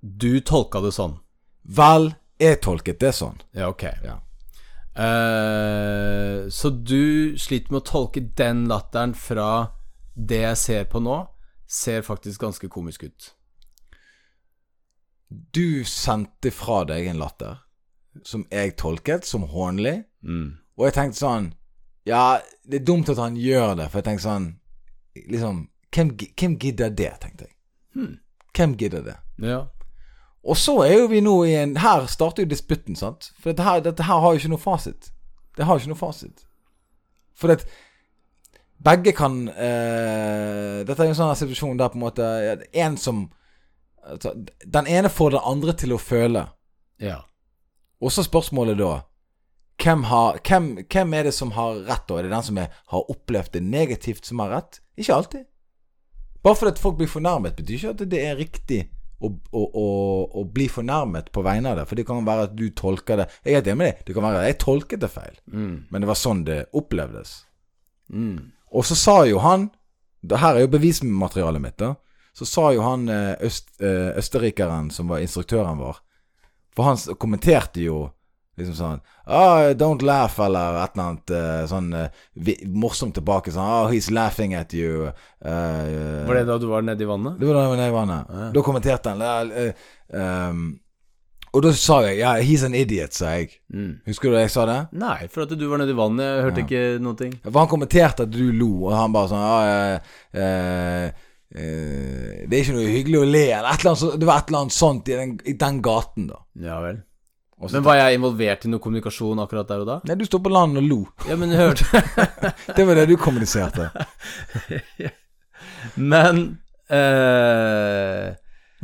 Du tolka det sånn. Vel, jeg tolket det sånn. Ja, ok. Ja. Uh, så du sliter med å tolke den latteren fra det jeg ser på nå, ser faktisk ganske komisk ut. Du sendte fra deg en latter som jeg tolket som hånlig, Mm. og jeg tenkte sånn Ja, det er dumt at han gjør det, for jeg tenkte sånn Liksom Hvem, hvem gidder det, tenkte jeg. Hmm. Hvem gidder det? Ja. Og så er jo vi nå i en Her starter jo disputten, sant? For dette her, dette her har jo ikke noe fasit. Det har jo ikke noe fasit. For at begge kan eh, Dette er jo en sånn situasjon der på en måte En som altså, Den ene får den andre til å føle. ja. Og så spørsmålet da hvem, har, hvem, hvem er det som har rett, da? Er det den som er, har opplevd det negativt, som har rett? Ikke alltid. Bare fordi folk blir fornærmet, betyr ikke at det er riktig å, å, å, å bli fornærmet på vegne av det. For det kan være at du tolker det Jeg er helt enig med deg. Det kan være at jeg tolket det feil, Mm. men det var sånn det opplevdes. Mm. Og så sa jo han det Her er jo bevismaterialet mitt, da. Så sa jo han eh, øst, eh, østerrikeren som var instruktøren vår For han kommenterte jo liksom sånn ah, 'Don't laugh', eller et eller annet uh, sånn uh, morsomt tilbake. Sånn 'Oh, he's laughing at you'. Uh, Var det da du var nede i vannet? det var da jeg var nede i vannet. Ja. Da kommenterte han ehm, Og da sa jeg ja, 'he's an idiot', sa jeg. Mm. Husker du da jeg sa det? Nei, for at du var nede i vannet. Jeg hørte Ja. ikke noen ting. For han kommenterte at du lo, og han bare sånn ah, Det er ikke noe hyggelig å le, eller et eller annet, Det var et eller annet sånt i den, i den gaten, da. Ja vel. Og så- Men var jeg involvert i noe kommunikasjon akkurat der og da? Nei, du står på land og lo. Ja, men hørte (laughs) Det var det du kommuniserte. (laughs) Men eh,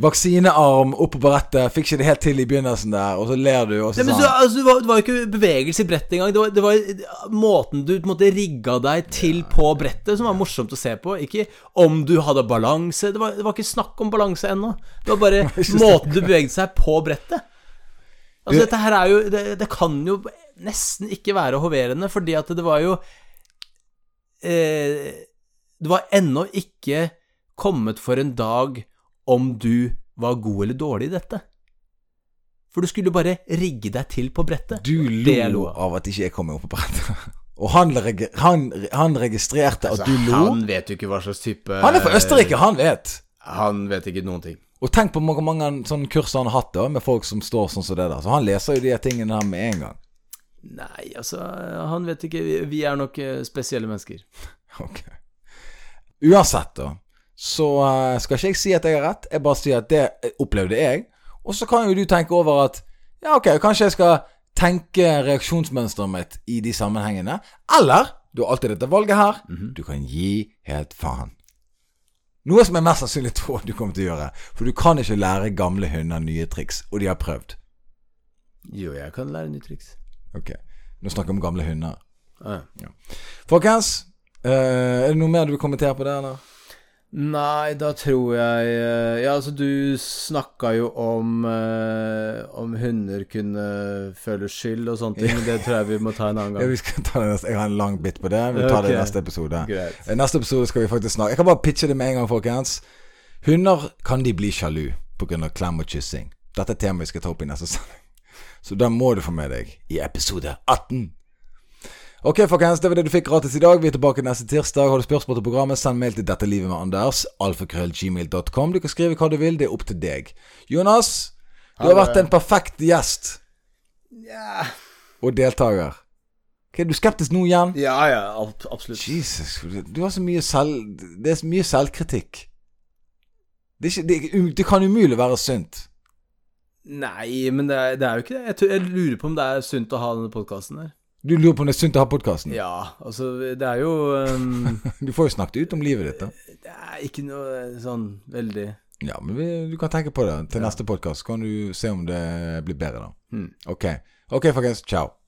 Vaksinearm oppå på brettet, fikk ikke det helt til i begynnelsen der, og så ler du, og så Nei, men sa så, han altså, det, var, det var jo ikke bevegelse i brettet engang. Det var, det var måten du på en måte rigga deg til på brettet som var morsomt å se på. Ikke om du hadde balanse. Det var, det var ikke snakk om balanse ennå. Det var bare (laughs) måten du beveget seg på brettet. Altså, dette her er jo det, det kan jo nesten ikke være hoverende, fordi at det var jo eh, Det var ennå ikke kommet for en dag om du var god eller dårlig i dette. For du skulle bare rigge deg til på brettet. Du lo av. at ikke jeg kom opp på brettet. (laughs) Og han, han, han registrerte at du lo. Altså, Han vet jo ikke hva slags type Han er fra Østerrike, han vet. Han vet ikke noen ting. Og tenk på hvor mange sånne kurs han har hatt da med folk som står sånn som det der. Så han leser jo de tingene her med en gang. Nei, altså, han vet ikke Vi- Vi er nok eh, spesielle mennesker. (laughs) Ok. Uansett, da, så eh, skal ikke jeg si at jeg har rett. Jeg bare sier at det eh, opplevde jeg. Og så kan jo du tenke over at ja, ok, kanskje jeg skal tenke reaksjonsmønsteret mitt i de sammenhengene. Eller du har alltid dette valget her. Mhm. Du kan gi helt faen. Noe som jeg mest sannsynlig (laughs) tror du kommer til å gjøre. For du kan ikke lære gamle hunder nye triks, og de har prøvd. Jo, jeg kan lære nye triks. Ok, nå snakker vi om gamle hunder. Ah, ja. Folkens, eh, er det noe mer du vil kommentere på det, eller? Nei, da tror jeg eh, Ja, altså, du snakka jo om eh, Om hunder kunne føle skyld og sånne ting. Det tror jeg vi må ta en annen (laughs) Ja, gang. vi skal ta det. Jeg har en lang bit på det. Vi tar det i neste episode. Greit. Neste episode skal vi faktisk snakke Jeg kan bare pitche det med en gang, folkens. Hunder kan de bli sjalu pga. klem og kyssing. Dette er temaet vi skal ta opp i neste sending. Så da må du få med deg i episode 18. Ok, folkens, det var det du fikk gratis i dag. Vi er tilbake neste tirsdag. Har du spørsmål til programmet, send mail til Dette livet med Anders. Alfakrøllgmail.com. Du kan skrive hva du vil, det er opp til deg. Jonas, du har vært en perfekt gjest Ja, og deltaker. Ok, Er du skeptisk nå igjen? ja, ja ab- absolutt. Jesus, du har så mye selv... Det er så mye selvkritikk. Det, er ikke, det, er um- det kan umulig være sunt. Nei, men det er, det er jo ikke det. Jeg, jeg lurer på om det er sunt å ha denne podkasten her. Du lurer på om det er sunt å ha podkasten? Ja, altså, det er jo um, (laughs) Du får jo snakket ut om livet ditt, da. Det er ikke noe sånn veldig Ja, men vi, du kan tenke på det til neste podkast. Kan du se om det blir bedre, da. Mm. Ok. Ok, folkens. Ciao.